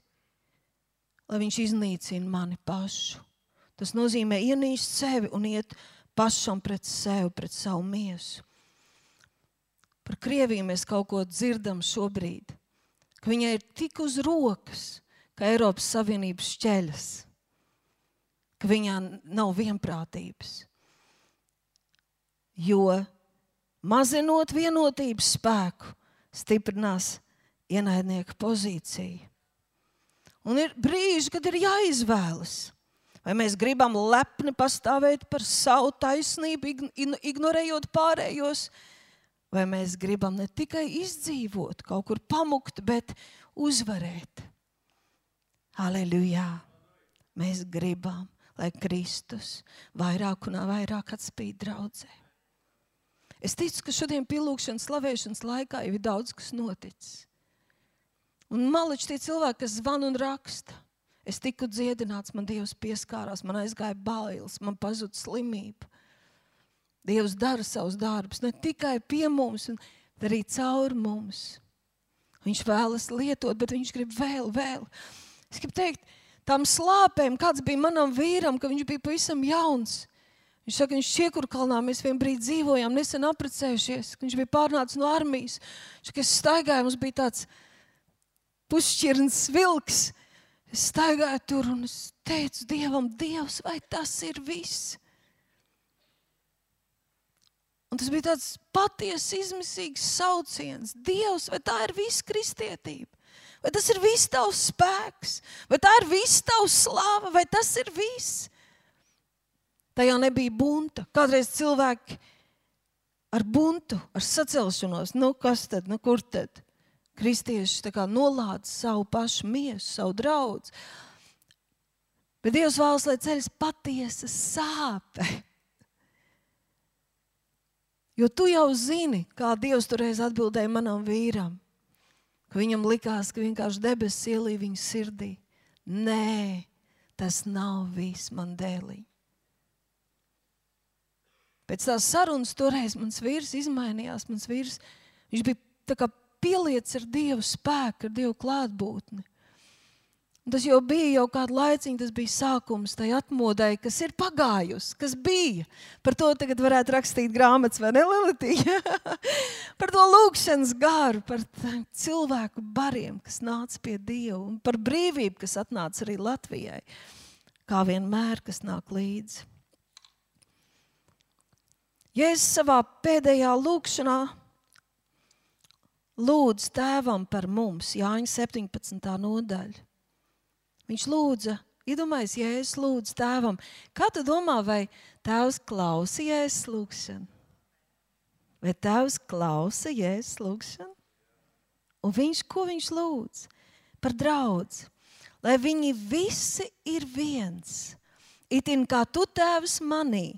lai viņš iznīcina mani pašu. Tas nozīmē ienīst sevi un iet pašam pret sevi, pret savu miesu. Par Krieviju mēs kaut ko dzirdam šobrīd, ka viņai ir tik uz rokas, ka Eiropas Savienības šķeļas, ka viņā nav vienprātības. Jo mazinot vienotības spēku, stiprinās ienaidnieka pozīciju. Un ir brīži, kad ir jāizvēlas. Vai mēs gribam lepni pastāvēt par savu taisnību, ignorējot pārējos, vai mēs gribam ne tikai izdzīvot, kaut kur pamukt, bet uzvarēt. Aleluja! Mēs gribam, lai Kristus vairāk un vairāk atspīd draudzē. Es ticu, ka šodien pielūgšanas, slavēšanas laikā jau ir daudz kas noticis. Un maliči tie cilvēki, kas zvan un raksta. Es tiku dziedināts, man Dievs pieskārās, man aizgāja bailes, man pazuda slimība. Dievs dara savus darbus ne tikai pie mums, bet arī caur mums. Viņš vēlas lietot, bet viņš grib vēl, vēl. Es gribu teikt, tām slāpēm, kāds bija manam vīram, ka viņš bija pavisam jauns. Viņš saka, viņš čiekurkalnā mēs vien brīdi dzīvojām, nesen apprecējušies. Viņš bija pārnācis no armijas. Viņš saka, es staigāju, mums bija tāds pušķirns vilks. Es staigāju tur un es teicu Dievam, Dievs, vai tas ir viss? Un tas bija tāds patiesi izmisīgs sauciens. Dievs, vai tā ir visa kristietība? Vai tas ir viss tavs spēks, vai tā ir viss tavs slava, vai tas ir viss? Tajā nebija bunta. Kādreiz cilvēki ar buntu, ar sacelšanos, nu kas tad, nu kur tad? Kristieši nolādz savu pašu miesu, savu draugu. Bet Dievs vēlas, lai ceļš patiesa sāpe. Jo tu jau zini, kā Dievs toreiz atbildēja manam vīram, ka viņam likās, ka vienkārši debesis ielīja viņa sirdī. Nē, tas nav viss man dēlī. Pēc tās sarunas toreiz mans vīrs izmainījās. Mans vīrs bija pieliets ar Dievu spēku, ar Dievu klātbūtni. Tas jau bija jau kādu laiciņu, tas bija sākums tai atmodai, kas ir pagājusi, kas bija. Par to tagad varētu rakstīt grāmatas, vai ne, Lilija? par to lūkšanas garu, par cilvēku bariem, kas nāca pie Dieva, un par brīvību, kas atnāca arī Latvijai. Kā vienmēr, kas nāk līdzi. Jēzus savā pēdējā lūkšanā lūdz tēvam par mums, Jāņa 17. nodaļa. Viņš lūdza, iedomājieties, Jēzus lūdz tēvam. Kā tu domā, vai tēvs klausījās lūgšanu? Vai tēvs klausa Jēzus lūgšanu? Un viņš, ko viņš lūdz? Par draugu. Lai viņi visi ir viens. Itin kā tu tēvs manī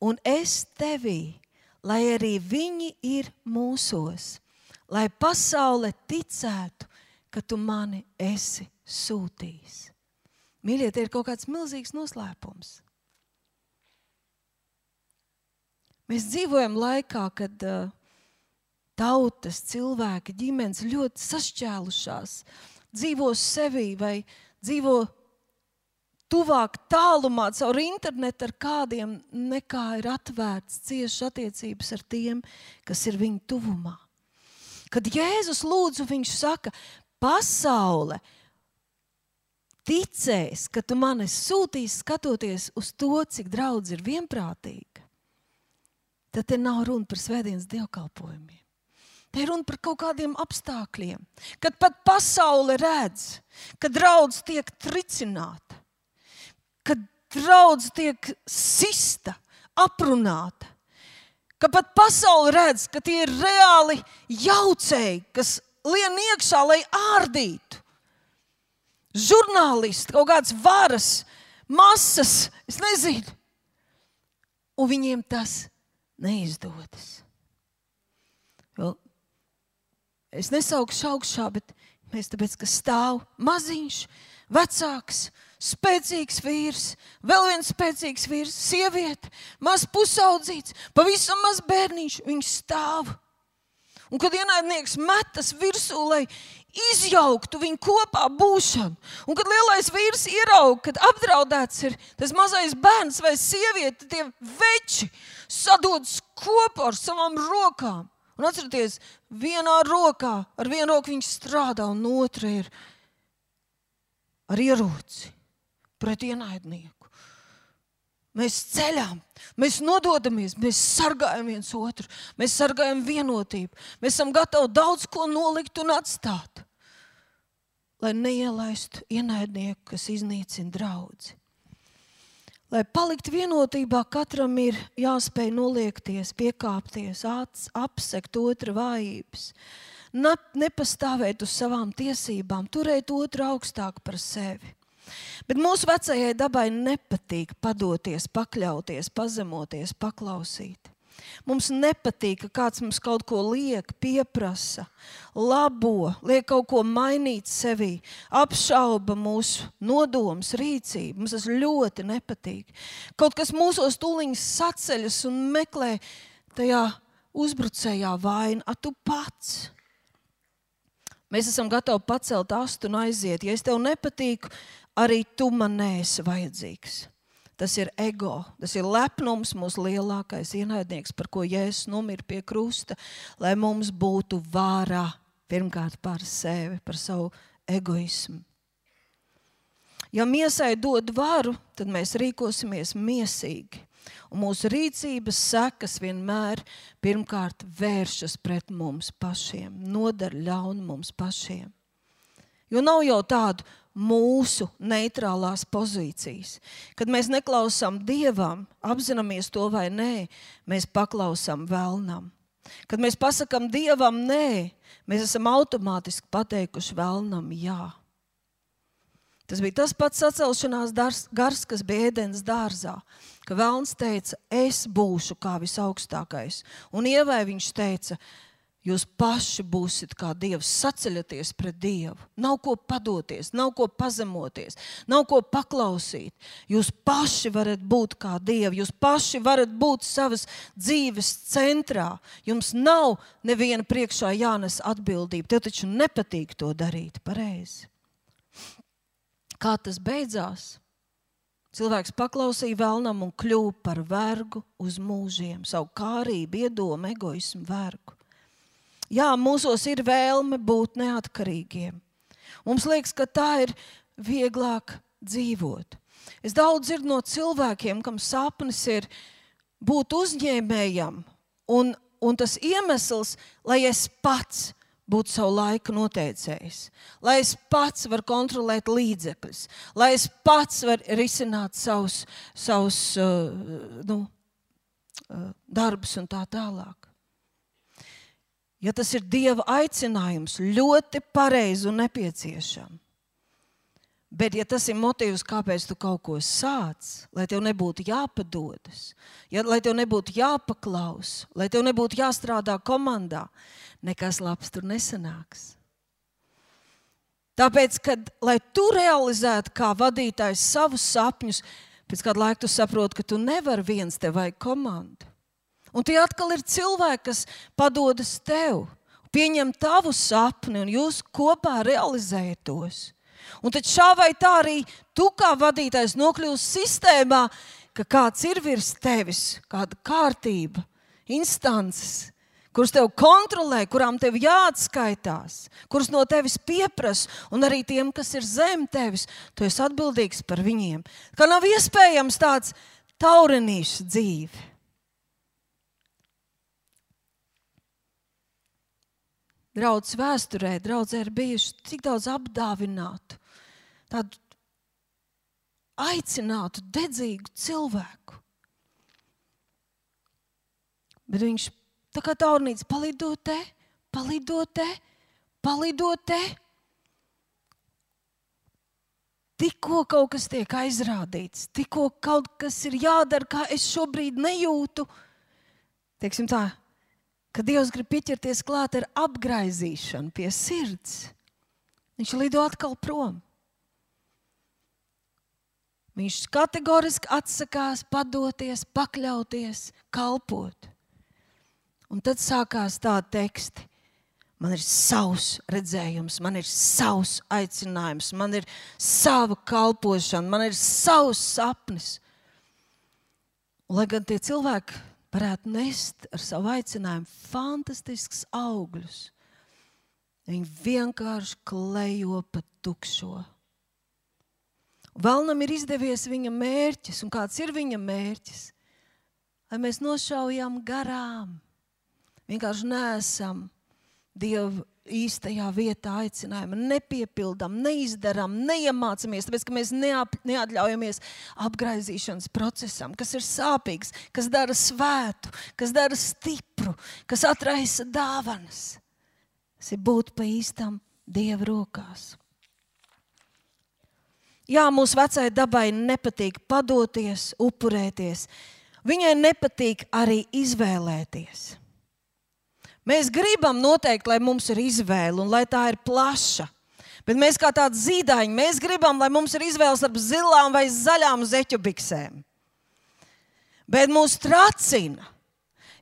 un es tevī, lai arī viņi ir mūsos, lai pasaule ticētu, ka tu mani esi sūtījis. Mīļie, tie ir kaut kāds milzīgs noslēpums. Mēs dzīvojam laikā, kad uh, tautas, cilvēki, ģimenes ļoti sašķēlušās, dzīvo sevi vai dzīvo tuvāk, tālumā, caur internetu ar kādiem, nekā ir atvērts ciešas attiecības ar tiem, kas ir viņu tuvumā. Kad Jēzus lūdzu, viņš saka, pasaule ticēs, ka tu mani sūtīsi skatoties uz to, cik draudz ir vienprātīga, tad te nav runa par svētdienas dievkalpojumiem. Te ir runa par kaut kādiem apstākļiem, kad pat pasaule redz, ka draudz tiek tricināta, kad draudz tiek sista, aprunāta, ka pat pasaule redz, ka tie ir reāli jaucēji, kas lien iekšā, lai ārdītu žurnālisti, kaut kādas varas, masas, es nezinu. Un viņiem tas neizdodas. Jo es nesaukšu augšā, bet mēs tāpēc, ka stāv maziņš, vecāks, spēcīgs vīrs, vēl viens spēcīgs vīrs, sieviete, maz pusaudzīts, pavisam maz bērniņš, viņš stāv. Un kad ienaidnieks metas virsū, lai izjauktu viņu kopā būšanu. Un kad lielais vīrs ieraudzīja, ka apdraudēts ir tas mazais bērns vai sieviete, tie veči sadodas kopā ar savām rokām. Un atcerieties, vienā rokā ar vienu roku viņš strādā, un otrā ir ar ieroci pret ienaidnieku. Mēs ceļām, mēs nododamies, mēs sargājam viens otru, mēs sargājam vienotību. Mēs esam gatavi daudz ko nolikt un atstāt, lai neielaistu ienaidnieku, kas iznīcina draugu. Lai paliktu vienotībā, katram ir jāspēj noliekties, piekāpties, apsekt otra vājības, nepastāvēt uz savām tiesībām, turēt otru augstāk par sevi. Bet mūsu vecajai dabai nepatīk padoties, pakļauties, pazemoties, paklausīt. Mums nepatīk, ka kāds mums kaut ko liek, pieprasa, labo, liek kaut ko mainīt sevī, apšauba mūsu nodomus, rīcību. Mums tas ļoti nepatīk. Kaut kas mūsos tuliņš saceļas un meklē tajā uzbrucējā vainu, a tu pats. Mēs esam gatavi pacelt astu un aiziet. Ja es tev nepatīku, arī tu man neesi vajadzīgs. Tas ir ego, tas ir lepnums, mūsu lielākais ienaidnieks, par ko Jēzus nomira pie krusta, lai mums būtu vārā pirmkārt par sevi, par savu egoismu. Ja miesai dod varu, tad mēs rīkosimies miesīgi. Un mūsu rīcības sekas vienmēr pirmkārt vēršas pret mums pašiem, nodara ļaunu mums pašiem. Jo nav jau tādu mūsu neitrālās pozīcijas. Kad mēs neklausām dievam, apzināmies to vai nē, mēs paklausām vēlnam. Kad mēs pasakām dievam nē, mēs esam automātiski pateikuši vēlnam jā. Tas bija tas pats sacelšanās gars, kas bija ēdienas dārzā. Ka Vēlns teica, es būšu kā visaugstākais. Un ievai viņš teica, Jūs paši būsiet kā Dievs, saceļaties pret Dievu. Nav ko padoties, nav ko pazemoties, nav ko paklausīt. Jūs paši varat būt kā Dievi, jūs paši varat būt savas dzīves centrā. Jums nav neviena priekšā jānes atbildība. Tev taču nepatīk to darīt pareizi. Kā tas beidzās? Cilvēks paklausīja vēlnam un kļuva par vergu uz mūžiem, savu kārību, iedomu, egoismu, vergu. Jā, mūsos ir vēlme būt neatkarīgiem. Mums liekas, ka tā ir vieglāk dzīvot. Es daudz dzirdu no cilvēkiem, kam sapnis ir būt uzņēmējam, un, un tas iemesls, lai es pats būtu savu laiku noteicējis, lai es pats varu kontrolēt līdzekļus, lai es pats varu risināt savus, savus uh, nu, uh, darbus un tā tālāk. Ja tas ir Dieva aicinājums, ļoti pareizi un nepieciešams. Bet, ja tas ir motīvs, kāpēc tu kaut ko sāc, lai tev nebūtu jāpadodas, ja, lai tev nebūtu jāpaklaus, lai tev nebūtu jāstrādā komandā, nekas labs tur nesanāks. Tāpēc, kad, lai tu realizētu kā vadītājs savus sapņus, pēc kāda laika tu saproti, ka tu nevari viens, tev vajag komandu. Un tie atkal ir cilvēki, kas padodas tev, pieņem tavu sapni, un jūs kopā realizējat tos. Un tad šā vai tā arī tu kā vadītājs nokļūsi sistēmā, ka kāds ir virs tevis, kāda kārtība, instances, kuras tev kontrolē, kurām tev jāatskaitās, kuras no tevis pieprasa, un arī tiem, kas ir zem tevis, tu esi atbildīgs par viņiem. Ka nav iespējams tāds taurenīšs dzīve. draudzes vēsturē, draudzē ir bijuši tik daudz apdāvinātu, tādu aicinātu, dedzīgu cilvēku. Bet viņš tā kā taurnīts palidotē, palidotē, palidotē. Tikko kaut kas tiek aizrādīts, tikko kaut kas ir jādara, kā es šobrīd nejūtu, teiksim tā, ka Dievs grib pieķerties klāt ar apgaizīšanu pie sirds, viņš lido atkal prom. Viņš kategoriski atsakās padoties, pakļauties, kalpot. Un tad sākās tādi teksti. Man ir savs redzējums, man ir savs aicinājums, man ir sava kalpošana, man ir savs sapnis. Lai gan tie cilvēki varētu nest ar savu aicinājumu fantastisks augļus. Viņi vienkārši klejo pa tukšo. Vēlnam ir izdevies viņa mērķis, un kāds ir viņa mērķis? Lai mēs nošaujam garām, vienkārši nesam Dieva īstajā vietā aicinājumu nepiepildām, neizdarām, neiemācāmies, tāpēc ka mēs neap, neatļaujamies apgaizīšanas procesam, kas ir sāpīgs, kas dara svētu, kas dara stipru, kas atraisa dāvanas. Tas ir būt pa īstam Dieva rokās. Jā, mūsu vecajai dabai nepatīk padoties, upurēties. Viņai nepatīk arī izvēlēties. Mēs gribam noteikti, lai mums ir izvēle un lai tā ir plaša. Bet mēs kā tādi zīdaiņi, mēs gribam, lai mums ir izvēle starp zilām vai zaļām zeķu biksēm. Bet mūs tracina,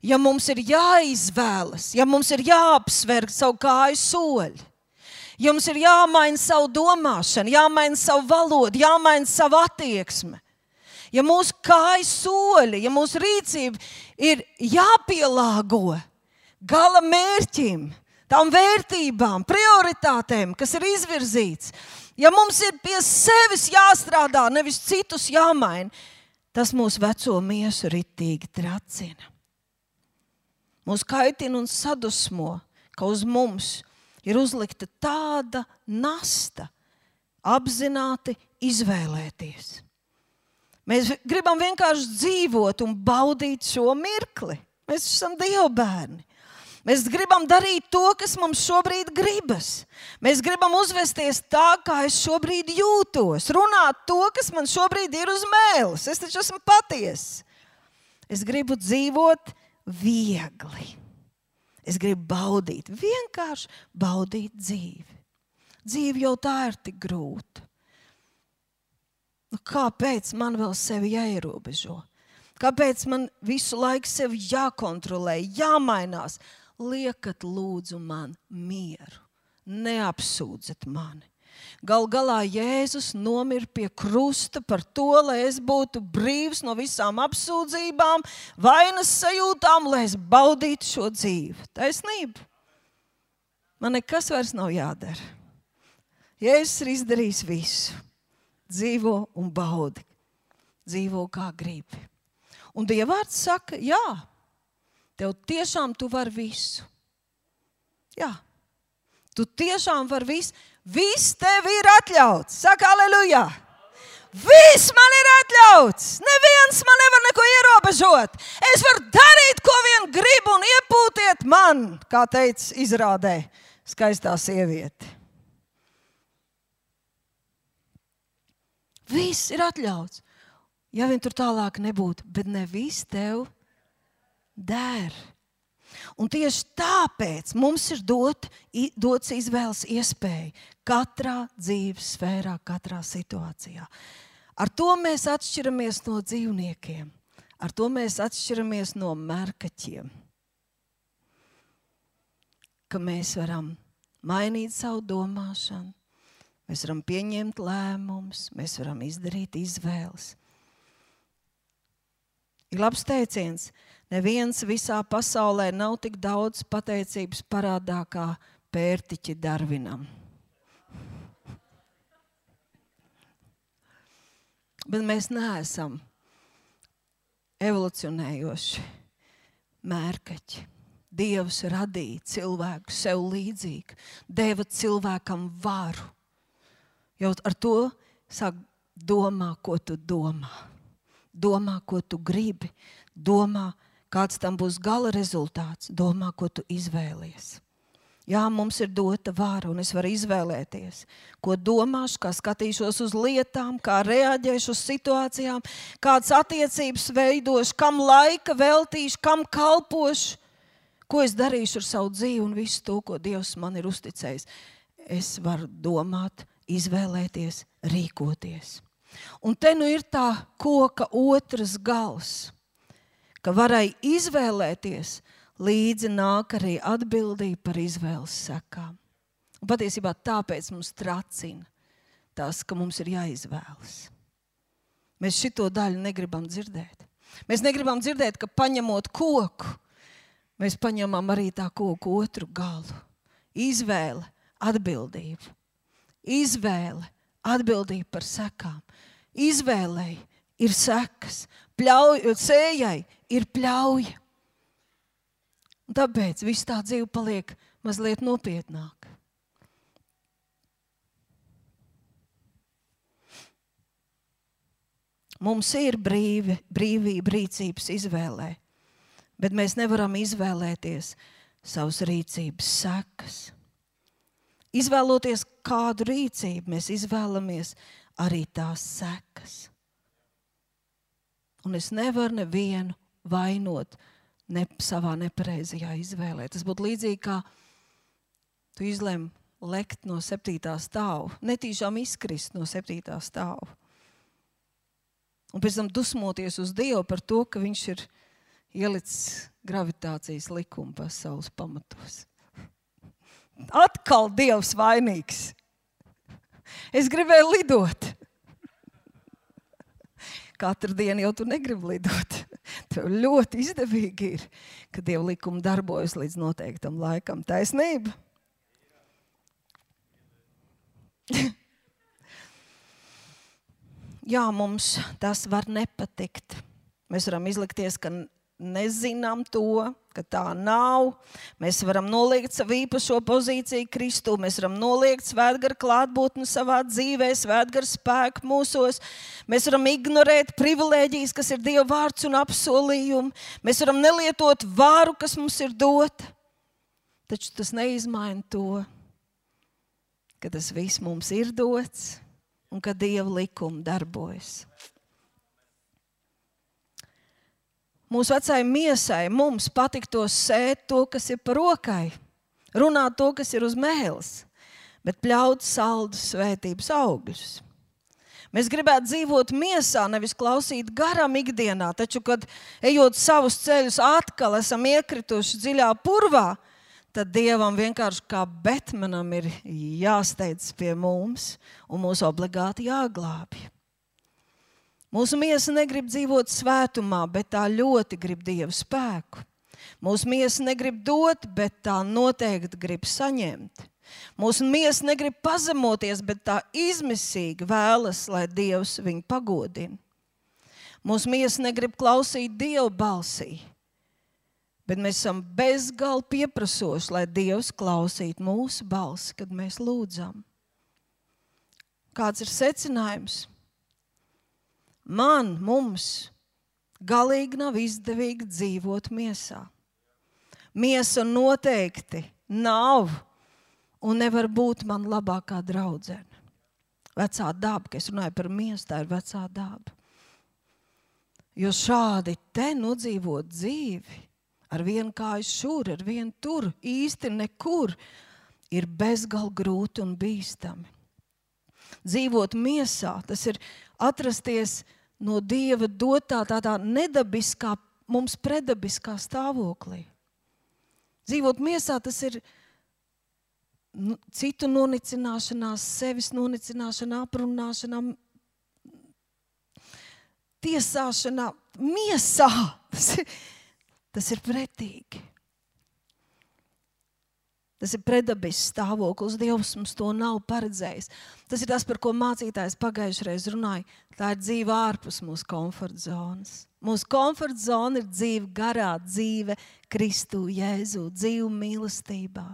ja mums ir jāizvēlas, ja mums ir jāapsver savu kāju soļu. Ja mums ir jāmaina savu domāšanu, jāmaina savu valodu, jāmaina savu attieksmi. Ja mūsu kājas soļi, ja mūsu rīcība ir jāpielāgo, gala mērķim, tām vērtībām, prioritātēm, kas ir izvirzīts. Ja mums ir pie sevis jāstrādā, nevis citus jāmaina, tas mūsu veco miesu ritīgi tracina. Mūs kaitina un sadusmo, ka uz mums ir uzlikta tāda nasta, apzināti izvēlēties. Mēs gribam vienkārši dzīvot un baudīt šo mirkli. Mēs esam Dieva bērni. Mēs gribam darīt to, kas mums šobrīd gribas. Mēs gribam uzvesties tā, kā es šobrīd jūtos, runāt to, kas man šobrīd ir uz mēles. Es taču esmu patiesa. Es gribu dzīvot viegli. Es gribu baudīt, vienkārši baudīt dzīvi. Dzīve jau tā ir tik grūta. Nu, kāpēc man vēl sevi jāierobežo? Kāpēc man visu laiku sevi jākontrolē, jāmainās? Liekat, lūdzu, man mieru, neapsūdzat mani. Gal galā Jēzus nomira pie krusta par to, lai es būtu brīvs no visām apsūdzībām, vainas sajūtām, lai es baudītu šo dzīvi. Taisnība. Man nekas vairs nav jādara. Jēzus ir izdarījis visu. Dzīvo un baudi. Dzīvo kā gribi. Un Dievvvārds saka, jā, tev tiešām tu vari visu. Jā, tu tiešām vari visu. Viss tev ir atļauts. Saka, aleluja! Viss man ir atļauts. Neviens man nevar neko ierobežot. Es varu darīt, ko vien gribu, un iepūtiet man, kā teica izrādē, skaistā sieviete. Viss ir atļauts. Ja vien tur tālāk nebūtu, bet ne viss tev der. Un tieši tāpēc mums ir dot, dots izvēles iespēja katrā dzīves sfērā, katrā situācijā. Ar to mēs atšķiramies no dzīvniekiem, ar to mēs atšķiramies no mērkaķiem. Ka mēs varam mainīt savu domāšanu, mēs varam pieņemt lēmumus, mēs varam izdarīt izvēles. Ir labs teiciens, Neviens visā pasaulē nav tik daudz pateicības parādā kā pērtiķi Darvinam. Bet mēs neesam evolucionējoši mērkaķi. Dievs radīja cilvēku sev līdzīgu, deva cilvēkam varu. Jau ar to sāk domā, ko tu domā. Domā, ko tu gribi, domā, kāds tam būs gala rezultāts, domā, ko tu izvēlies. Jā, mums ir dota vara, un es varu izvēlēties, ko domāšu, kā skatīšos uz lietām, kā reaģēšu uz situācijām, kādas attiecības veidošu, kam laika veltīšu, kam kalpošu, ko es darīšu ar savu dzīvi un visu to, ko Dievs man ir uzticējis. Es varu domāt, izvēlēties, rīkoties. Un te nu ir tā koka otrs gals ka varēja izvēlēties, līdzi nāk arī atbildība par izvēles sekām. Patiesībā tāpēc mums tracina tas, ka mums ir jāizvēlas. Mēs šito daļu negribam dzirdēt. Mēs negribam dzirdēt, ka paņemot koku, mēs paņemam arī tā koku otru galu. Izvēle, atbildība. Izvēle, atbildība par sekām. Izvēlei ir sekas, pļauj, sējai ir pļauja. Un tāpēc viss tā dzīve paliek mazliet nopietnāka. Mums ir brīvi, brīvība rīcības izvēlē, bet mēs nevaram izvēlēties savas rīcības sekas. Izvēloties kādu rīcību, mēs izvēlamies arī tās sekas. Un es nevaru nevienu vainot ne, savā nepareizajā izvēlē. Tas būtu līdzīgi kā tu izlēmi lekt no septītā stāva, netīšām izkrist no septītā stāva. Un pēc tam dusmoties uz Dievu par to, ka Viņš ir ielicis gravitācijas likumu pasaules pamatos. Atkal Dievs vainīgs. Es gribēju lidot. Katru dienu jau tu negribi lidot. Tev ļoti izdevīgi ir, ka Dieva likuma darbojas līdz noteiktam laikam. Taisnība. jā, mums tas var nepatikt. Mēs varam izlikties, ka nezinām to, ka tā nav. Mēs varam noliegt savu īpašo pozīciju Kristū, mēs varam noliegt svētgara klātbūtni savā dzīvē, svētgara spēku mūsos. Mēs varam ignorēt privilēģijas, kas ir Dieva vārds un apsolījumi. Mēs varam nelietot vāru, kas mums ir dota. Taču tas neizmaina to, ka tas viss mums ir dots un ka Dieva likuma darbojas. Mūsu vecajai miesai mums patiktos sēt to, kas ir par rokai, runāt to, kas ir uz mēles, bet pļaut saldus svētības augļus. Mēs gribētu dzīvot miesā, nevis klausīt garam ikdienā, taču, kad ejot savus ceļus, atkal esam iekrituši dziļā purvā, tad Dievam vienkārši kā Betmanam ir jāsteidz pie mums un mūs obligāti jāglābj. Mūsu miesa negrib dzīvot svētumā, bet tā ļoti grib dievu spēku. Mūsu miesa negrib dot, bet tā noteikti grib saņemt. Mūsu miesa negrib pazemoties, bet tā izmisīgi vēlas, lai Dievs viņu pagodina. Mūsu miesa negrib klausīt Dieva balsī, bet mēs esam bezgalīgi pieprasoši, lai Dievs klausītu mūsu balsi, kad mēs lūdzam. Kāds ir secinājums? Man, mums, galīgi nav izdevīgi dzīvot miesā. Miesa noteikti nav un nevar būt man labākā draudzene. Vecā daba, kas runāja par miesu, tā ir vecā daba. Jo šādi te nodzīvot dzīvi, ar vienu kāju šur, ar vienu tur, īsti nekur, ir bezgalīgi grūti un bīstami. Dzīvot miesā, tas ir atrasties no Dieva dotā tādā nedabiskā, mums predabiskā stāvoklī. Dzīvot miesā tas ir nu, citu nonicināšanās, sevis nonicināšana, aprunāšana, tiesāšana, miesā. Tas ir, tas ir pretīgi. Tas ir predabisks stāvoklis. Dievs mums to nav paredzējis. Tas ir tas, par ko mācītājs pagājušajā reizē runāja. Tā ir dzīve ārpus mūsu komforta zonas. Mūsu komforta zona ir dzīve garā, dzīve Kristu, Jēzu, dzīve mīlestībā.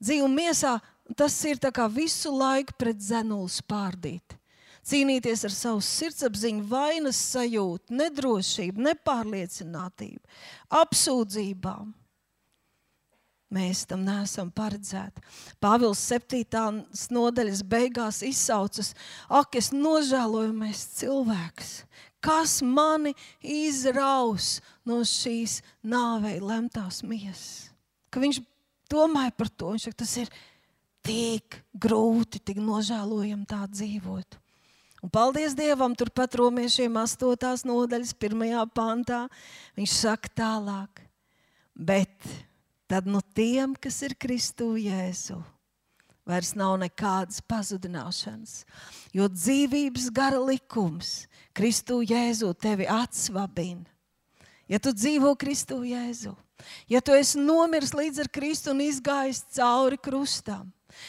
Dzīve miesā tas ir visu laiku pret zenulu spārdīt. Cīnīties ar savu sirdsapziņu, vainas sajūtu, nedrošību, nepārliecinātību, apsūdzībām Mēs tam neesam paredzēti. Pāvils 7. nodaļas beigās izsaucas: Ak, es nožēlojamies cilvēks, kas mani izraus no šīs nāvei lemtās miesas. Ka viņš domāja par to, viņš saka, tas ir tik grūti, tik nožēlojami tā dzīvot. Un paldies Dievam, turpat romiešiem 8. nodaļas, 1. pantā. Viņš saka tālāk, bet tad no tiem, kas ir Kristu Jēzu, vairs nav nekādas pazudināšanas. Jo dzīvības gara likums Kristu Jēzu tevi atsvabina. Ja tu dzīvo Kristu Jēzu, ja tu esi nomiris līdz ar Kristu un izgājis cauri krustam,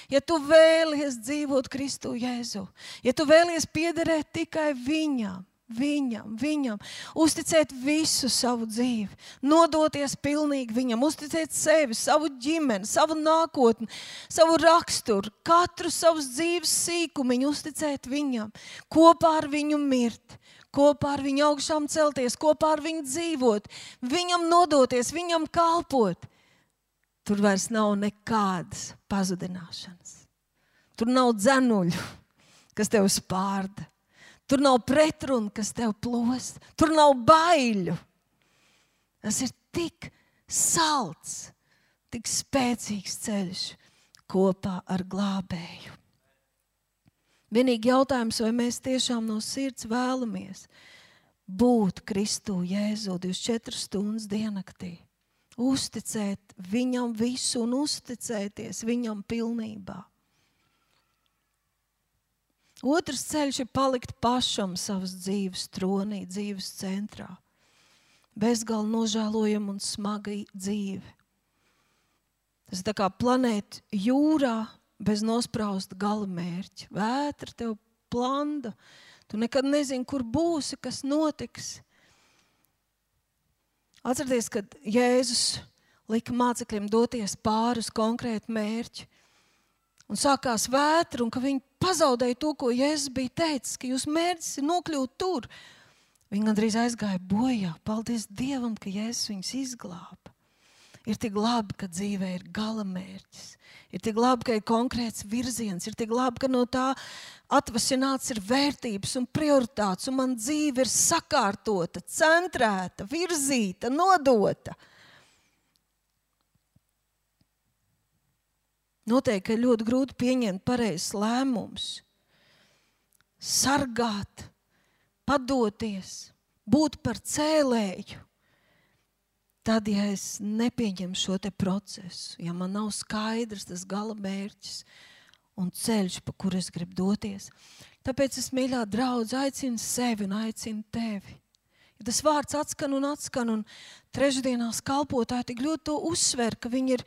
ja tu vēlies dzīvot Kristu Jēzu, ja tu vēlies piederēt tikai Viņam, Viņam, viņam, uzticēt visu savu dzīvi, nodoties pilnīgi viņam, uzticēt sevi, savu ģimeni, savu nākotni, savu raksturu, katru savas dzīves sīkumiņu, uzticēt viņam, kopā ar viņu mirt, kopā ar viņu augšām celties, kopā ar viņu dzīvot, viņam nodoties, viņam kalpot. Tur vairs nav nekādas pazudināšanas. Tur nav dzenuļu, kas tev spārda. Tur nav pretrunu, kas tev plost. Tur nav baiļu. Tas ir tik salds, tik spēcīgs ceļš kopā ar glābēju. Vienīgi jautājums, vai mēs tiešām no sirds vēlamies būt Kristu Jēzu 24 stundas diennaktī, uzticēt Viņam visu un uzticēties Viņam pilnībā. Otrs ceļš ir palikt pašam savas dzīves tronī, dzīves centrā. Bezgalīgi nožēlojama un smaga dzīve. Tas ir kā planēta jūrā bez nosprausta gala mērķa. Vētra tev planda, Tu nekad nezini, kur būsi, kas notiks. Atcerieties, kad Jēzus lika mācekļiem doties pāri uz konkrētu mērķi. Un sākās vētra, un ka viņi pazaudēja to, ko Jēzus bija teicis, ka jūsu mērķis ir nokļūt tur. Viņi gandrīz aizgāja bojā. Paldies Dievam, ka Jēzus viņus izglāba. Ir tik labi, ka dzīvē ir gala mērķis. Ir tik labi, ka ir konkrēts virziens, ir tik labi, ka no tā atvasināts ir vērtības un prioritātes, un man dzīve ir sakārtota, centrēta, virzīta, nodota. Noteikti ir ļoti grūti pieņemt pareizes lēmumus, sargāt, padoties, būt par cēlēju. Tad, ja es nepieņemu šo procesu, ja man nav skaidrs tas gala mērķis un ceļš, pa kuru es gribu doties, tāpēc es mīļā draudzē aicinu sevi un aicinu tevi. Ja tas vārds atskan un atskan, un trešdienās kalpotāji tik ļoti to uzsver, ka viņi ir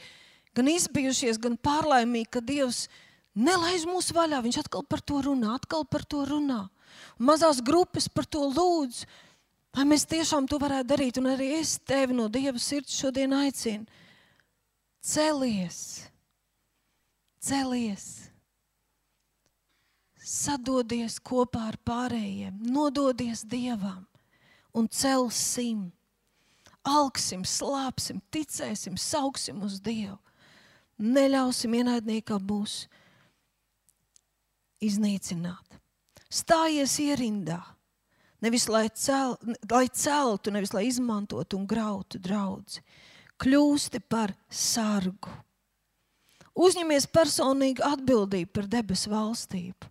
gan izbijušies, gan pārlaimīgi, ka Dievs nelaiž mūs vaļā. Viņš atkal par to runā, atkal par to runā. Un mazās grupas par to lūdz. Lai mēs tiešām to varētu darīt, un arī es tevi no Dieva sirds šodien aicinu. Celies, celies, sadodies kopā ar pārējiem, nododies Dievam un celsim. Alksim, slāpsim, ticēsim, sauksim uz Dievu. Neļausim ienaidniekam mūs iznīcināt. Stājies ierindā Nevis lai, cel, lai celtu, nevis lai izmantotu un grautu draugu. Kļūsti par sargu. Uzņemies personīgu atbildību par debesu valstību.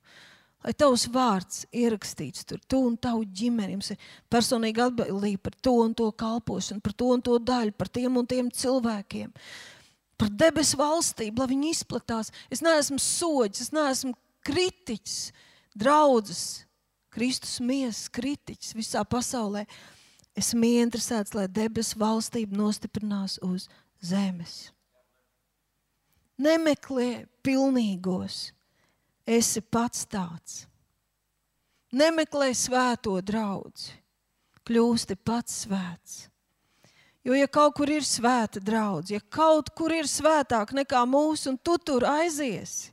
Lai tavs vārds ierakstīts tur, tu un tavu ģimeni, jums ir personīga atbildība par to un to kalpošanu, par to un to daļu, par tiem un tiem cilvēkiem, par debesu valstību, lai viņi izplatās. Es neesmu soģis, es neesmu kritiķis, draugs, Kristus miesas kritiķis visā pasaulē. Esmu ieinteresēts, lai debesu valstība nostiprinās uz zemes. Nemeklē pilnīgos, esi pats tāds. Nemeklē svēto draugu, kļūsti pats svēts. Jo, ja kaut kur ir svēta draudzene, ja kaut kur ir svētāk nekā mūsu, un tu tur aiziesi,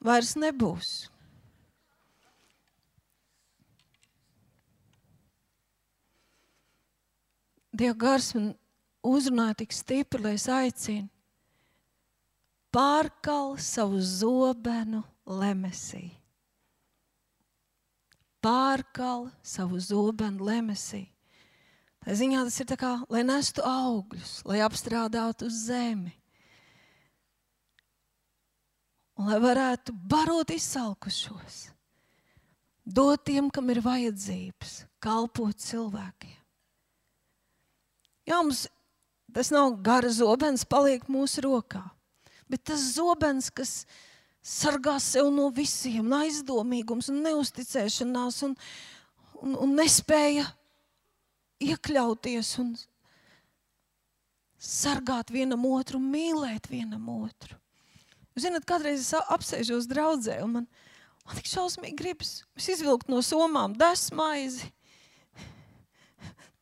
vairs nebūs. Dieva gars man uzrunāja tik stipri, lai es aicinu, pārkal savu zobenu lemesī. Pārkal savu zobenu lemesī. Tā ziņā tas ir kā, lai nestu augļus, lai apstrādātu zemi un lai varētu barot izsalkušos, dot tiem, kam ir vajadzības, kalpot cilvēkiem. Jā, mums tas nav gara zobens, paliek mūsu rokā, bet tas zobens, kas sargā sev no visiem, no aizdomīgums un neusticēšanās un, un, un nespēja iekļauties un sargāt vienam otru, mīlēt vienam otru. Ziniet, kādreiz es apsēžos draudzē, un man, man tik šausmīgi gribas izvilkt no somām desmaizi,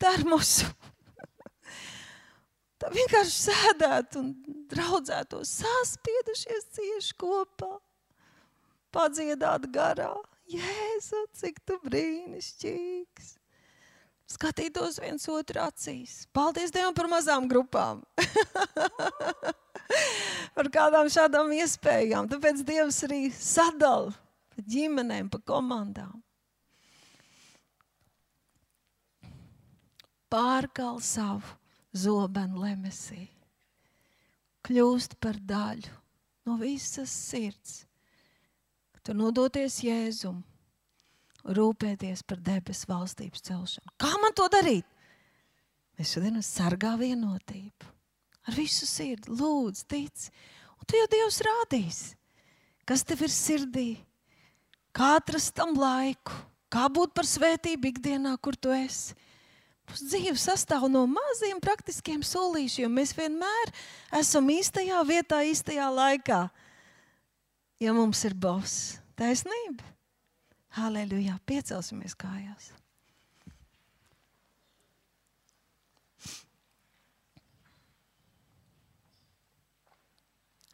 termosu. Tā vienkārši sēdēt un draudzētos, saspiedušies cieši kopā, padziedāt garā. Jēzu, cik tu brīnišķīgs! Skatītos viens otru acīs. Paldies Dievam par mazām grupām! par kādām šādām iespējām. Tāpēc Dievs arī sadala pa ģimenēm, pa komandām. Pārkal savu zobenu lemesī, kļūst par daļu no visas sirds, tu nodoties Jēzum, rūpēties par debesu valstības celšanu. Kā man to darīt? Es šodien sargā vienotību ar visu sirdi, lūdzu, tic. Un tu jau Dievs rādīs, kas tev ir sirdī, kā atrast tam laiku, kā būt par svētību ikdienā, kur tu esi. Dzīve sastāv no maziem praktiskiem solīšiem. Mēs vienmēr esam īstajā vietā, īstajā laikā. Ja mums ir boss, Taisnība. Halleluja! Piecelsimies kājās!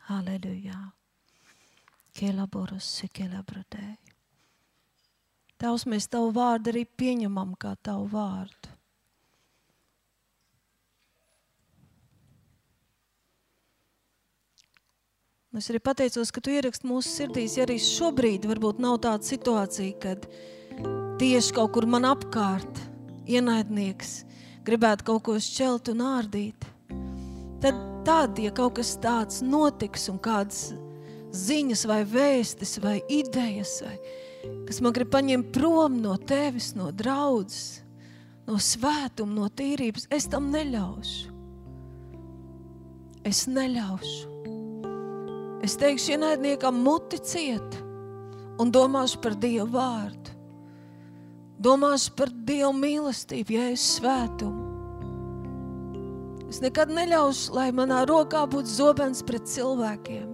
Halleluja! Kelaboras, kelabradēji. Tavs mēs tavu vārdu arī pieņemam kā tavu vārdu. Es arī pateicos, ka tu ieraksti mūsu sirdīs, ja arī šobrīd varbūt nav tāda situācija, kad tieši kaut kur man apkārt ienaidnieks gribētu kaut ko šķelt un ārdīt. Tad, tad, ja kaut kas tāds notiks un kādas ziņas vai vēstis vai idejas vai kas man grib paņemt prom no tevis, no draudzes, no svētuma, no tīrības, es tam neļaušu. Es neļaušu. Es teikšu, ienaidniekam, muti ciet un domāšu par Dievu vārdu. Domāšu par Dievu mīlestību, es svētumu. Es nekad neļaušu, lai manā rokā būtu zobens pret cilvēkiem.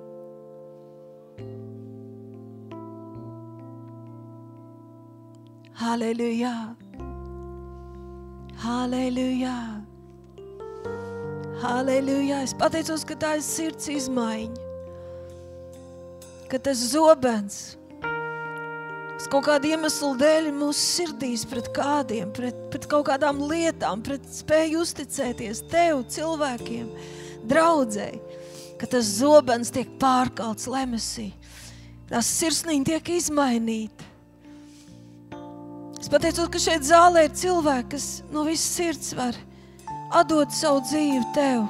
Halleluja! Halleluja! Halleluja! Es pateicos, ka tā ir sirds izmaiņa. Ka tas zobens, kas kaut kāda iemesla dēļ mūsu sirdīs pret kādiem, pret, pret kaut kādām lietām, pret spēju uzticēties tev, cilvēkiem, draudzēji, ka tas zobens tiek pārkalts lemesī. Tās sirsniņi tiek izmainīti. Es pateicos, ka šeit zālē ir cilvēki, kas no visas sirds var atdot savu dzīvi tev.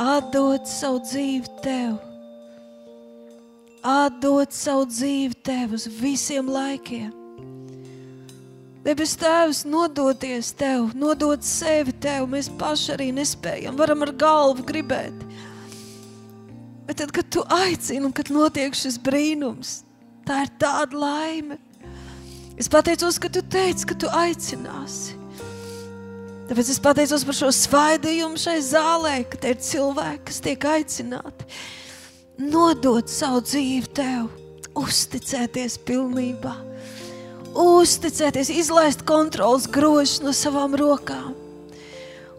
Atdot savu dzīvi tev. Atdot savu dzīvi tev uz visiem laikiem. Debes Tēvs, nodoties Tev, nodot sevi Tev, mēs paši arī nespējam, varam ar galvu gribēt. Bet tad, kad Tu aicini un kad notiek šis brīnums, tā ir tāda laime. Es pateicos, ka tu teici, ka tu aicināsi. Tāpēc es pateicos par šo svaidījumu šai zālē, ka te ir cilvēki, kas tiek aicināti nodot savu dzīvi tev, uzticēties pilnībā, uzticēties, izlaist kontrols grožus no savām rokām,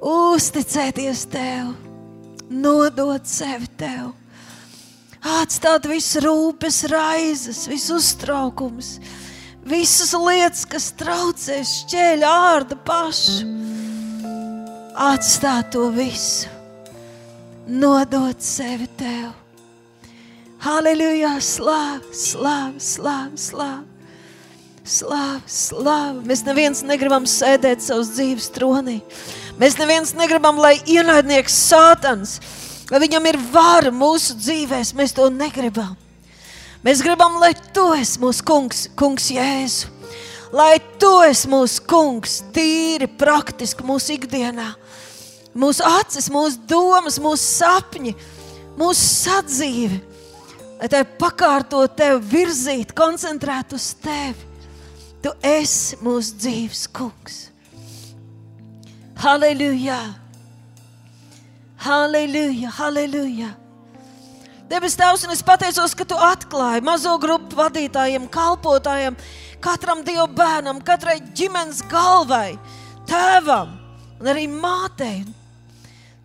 uzticēties tev, nodot sevi tev, atstāt visu rūpes, raizes, visu uztraukumus visas lietas, kas traucē, šķēļ ārda pašu. Atstāt to visu, nodot sevi tev. Halleluja! Slāv, slāv, slāv, slāv. Slāv, slāv. Mēs neviens negribam sēdēt savas dzīves tronī. Mēs neviens negribam, lai ienaidnieks sātans, lai viņam ir vara mūsu dzīvēs. Mēs to negribam. Mēs gribam, lai tu esi mūsu kungs, kungs Jēzu. Lai tu esi mūsu kungs, tīri praktiski mūsu ikdienā. Mūsu acis, mūsu domas, mūsu sapņi, mūsu sadzīve. Lai tā pakārto tevi, virzīt, koncentrēt uz tevi. Tu esi mūsu dzīves kungs. Halleluja! Halleluja! Halleluja! Debes Tēvs, un es pateicos, ka Tu atklāji mazo grupu vadītājiem, kalpotājiem, katram Dieva bērnam, katrai ģimenes galvai, tēvam un arī mātei.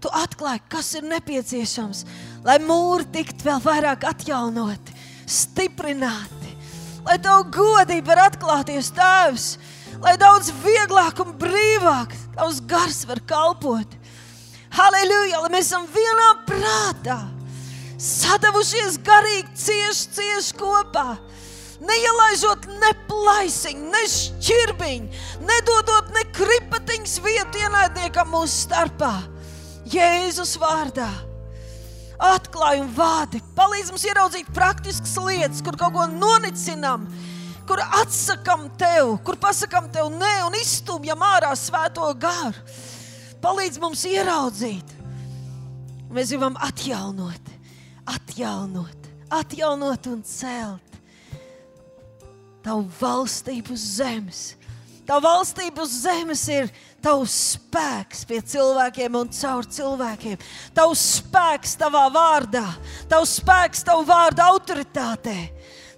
Tu atklāji, kas ir nepieciešams, lai mūri tiktu vēl vairāk atjaunoti, stiprināti, lai Tavu godību var atklāties Tēvs, lai daudz vieglāk un brīvāk Tavs gars var kalpot. Halleluja, lai mēs esam vienā prātā sadavušies garīgi, cieši, cieši kopā. Neielaižot ne plaisiņu, ne šķirbiņu, nedodot ne kripatiņas vietu ienaidniekam mūsu starpā. Jēzus vārdā atklāj un vādi, palīdz mums ieraudzīt praktiskas lietas, kur kaut ko nonicinām, kur atsakām tev, kur pasakām tev nē un izstumjam ārā svēto garu. Palīdz mums ieraudzīt. Mēs gribam atjaunot atjaunot, atjaunot un celt tavu valstību uz zemes. Tavu valstību uz zemes ir tavs spēks pie cilvēkiem un caur cilvēkiem. Tavs spēks tavā vārdā, tavs spēks tavu vārdu autoritātē,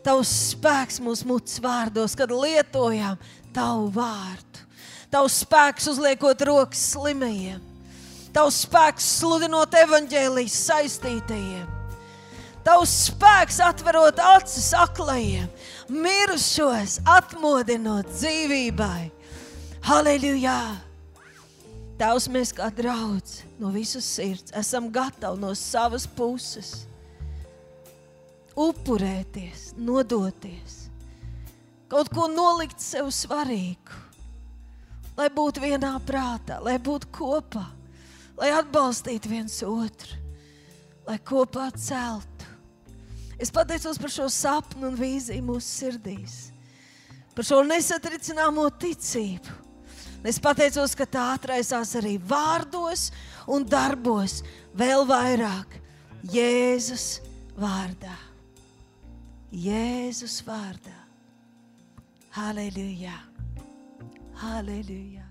Tavs spēks mūsu mutes vārdos, kad lietojām Tavu vārdu. Tavs spēks uzliekot rokas slimajiem. Tavs spēks sludinot evaņģēlijas saistītajiem. Tavs spēks atverot acis aklajiem, mirušos atmodinot dzīvībai. Halleluja! Tavs mēs kā draugs no visas sirds esam gatavi no savas puses upurēties, nodoties, kaut ko nolikt sev svarīgu, lai būtu vienā prātā, lai būtu kopā, lai atbalstītu viens otru, lai kopā celtu. Es pateicos par šo sapnu un vīziju mūsu sirdīs, par šo nesatricināmo ticību. Es pateicos, ka tā atraisās arī vārdos un darbos vēl vairāk Jēzus vārdā. Jēzus vārdā. Halleluja! Halleluja!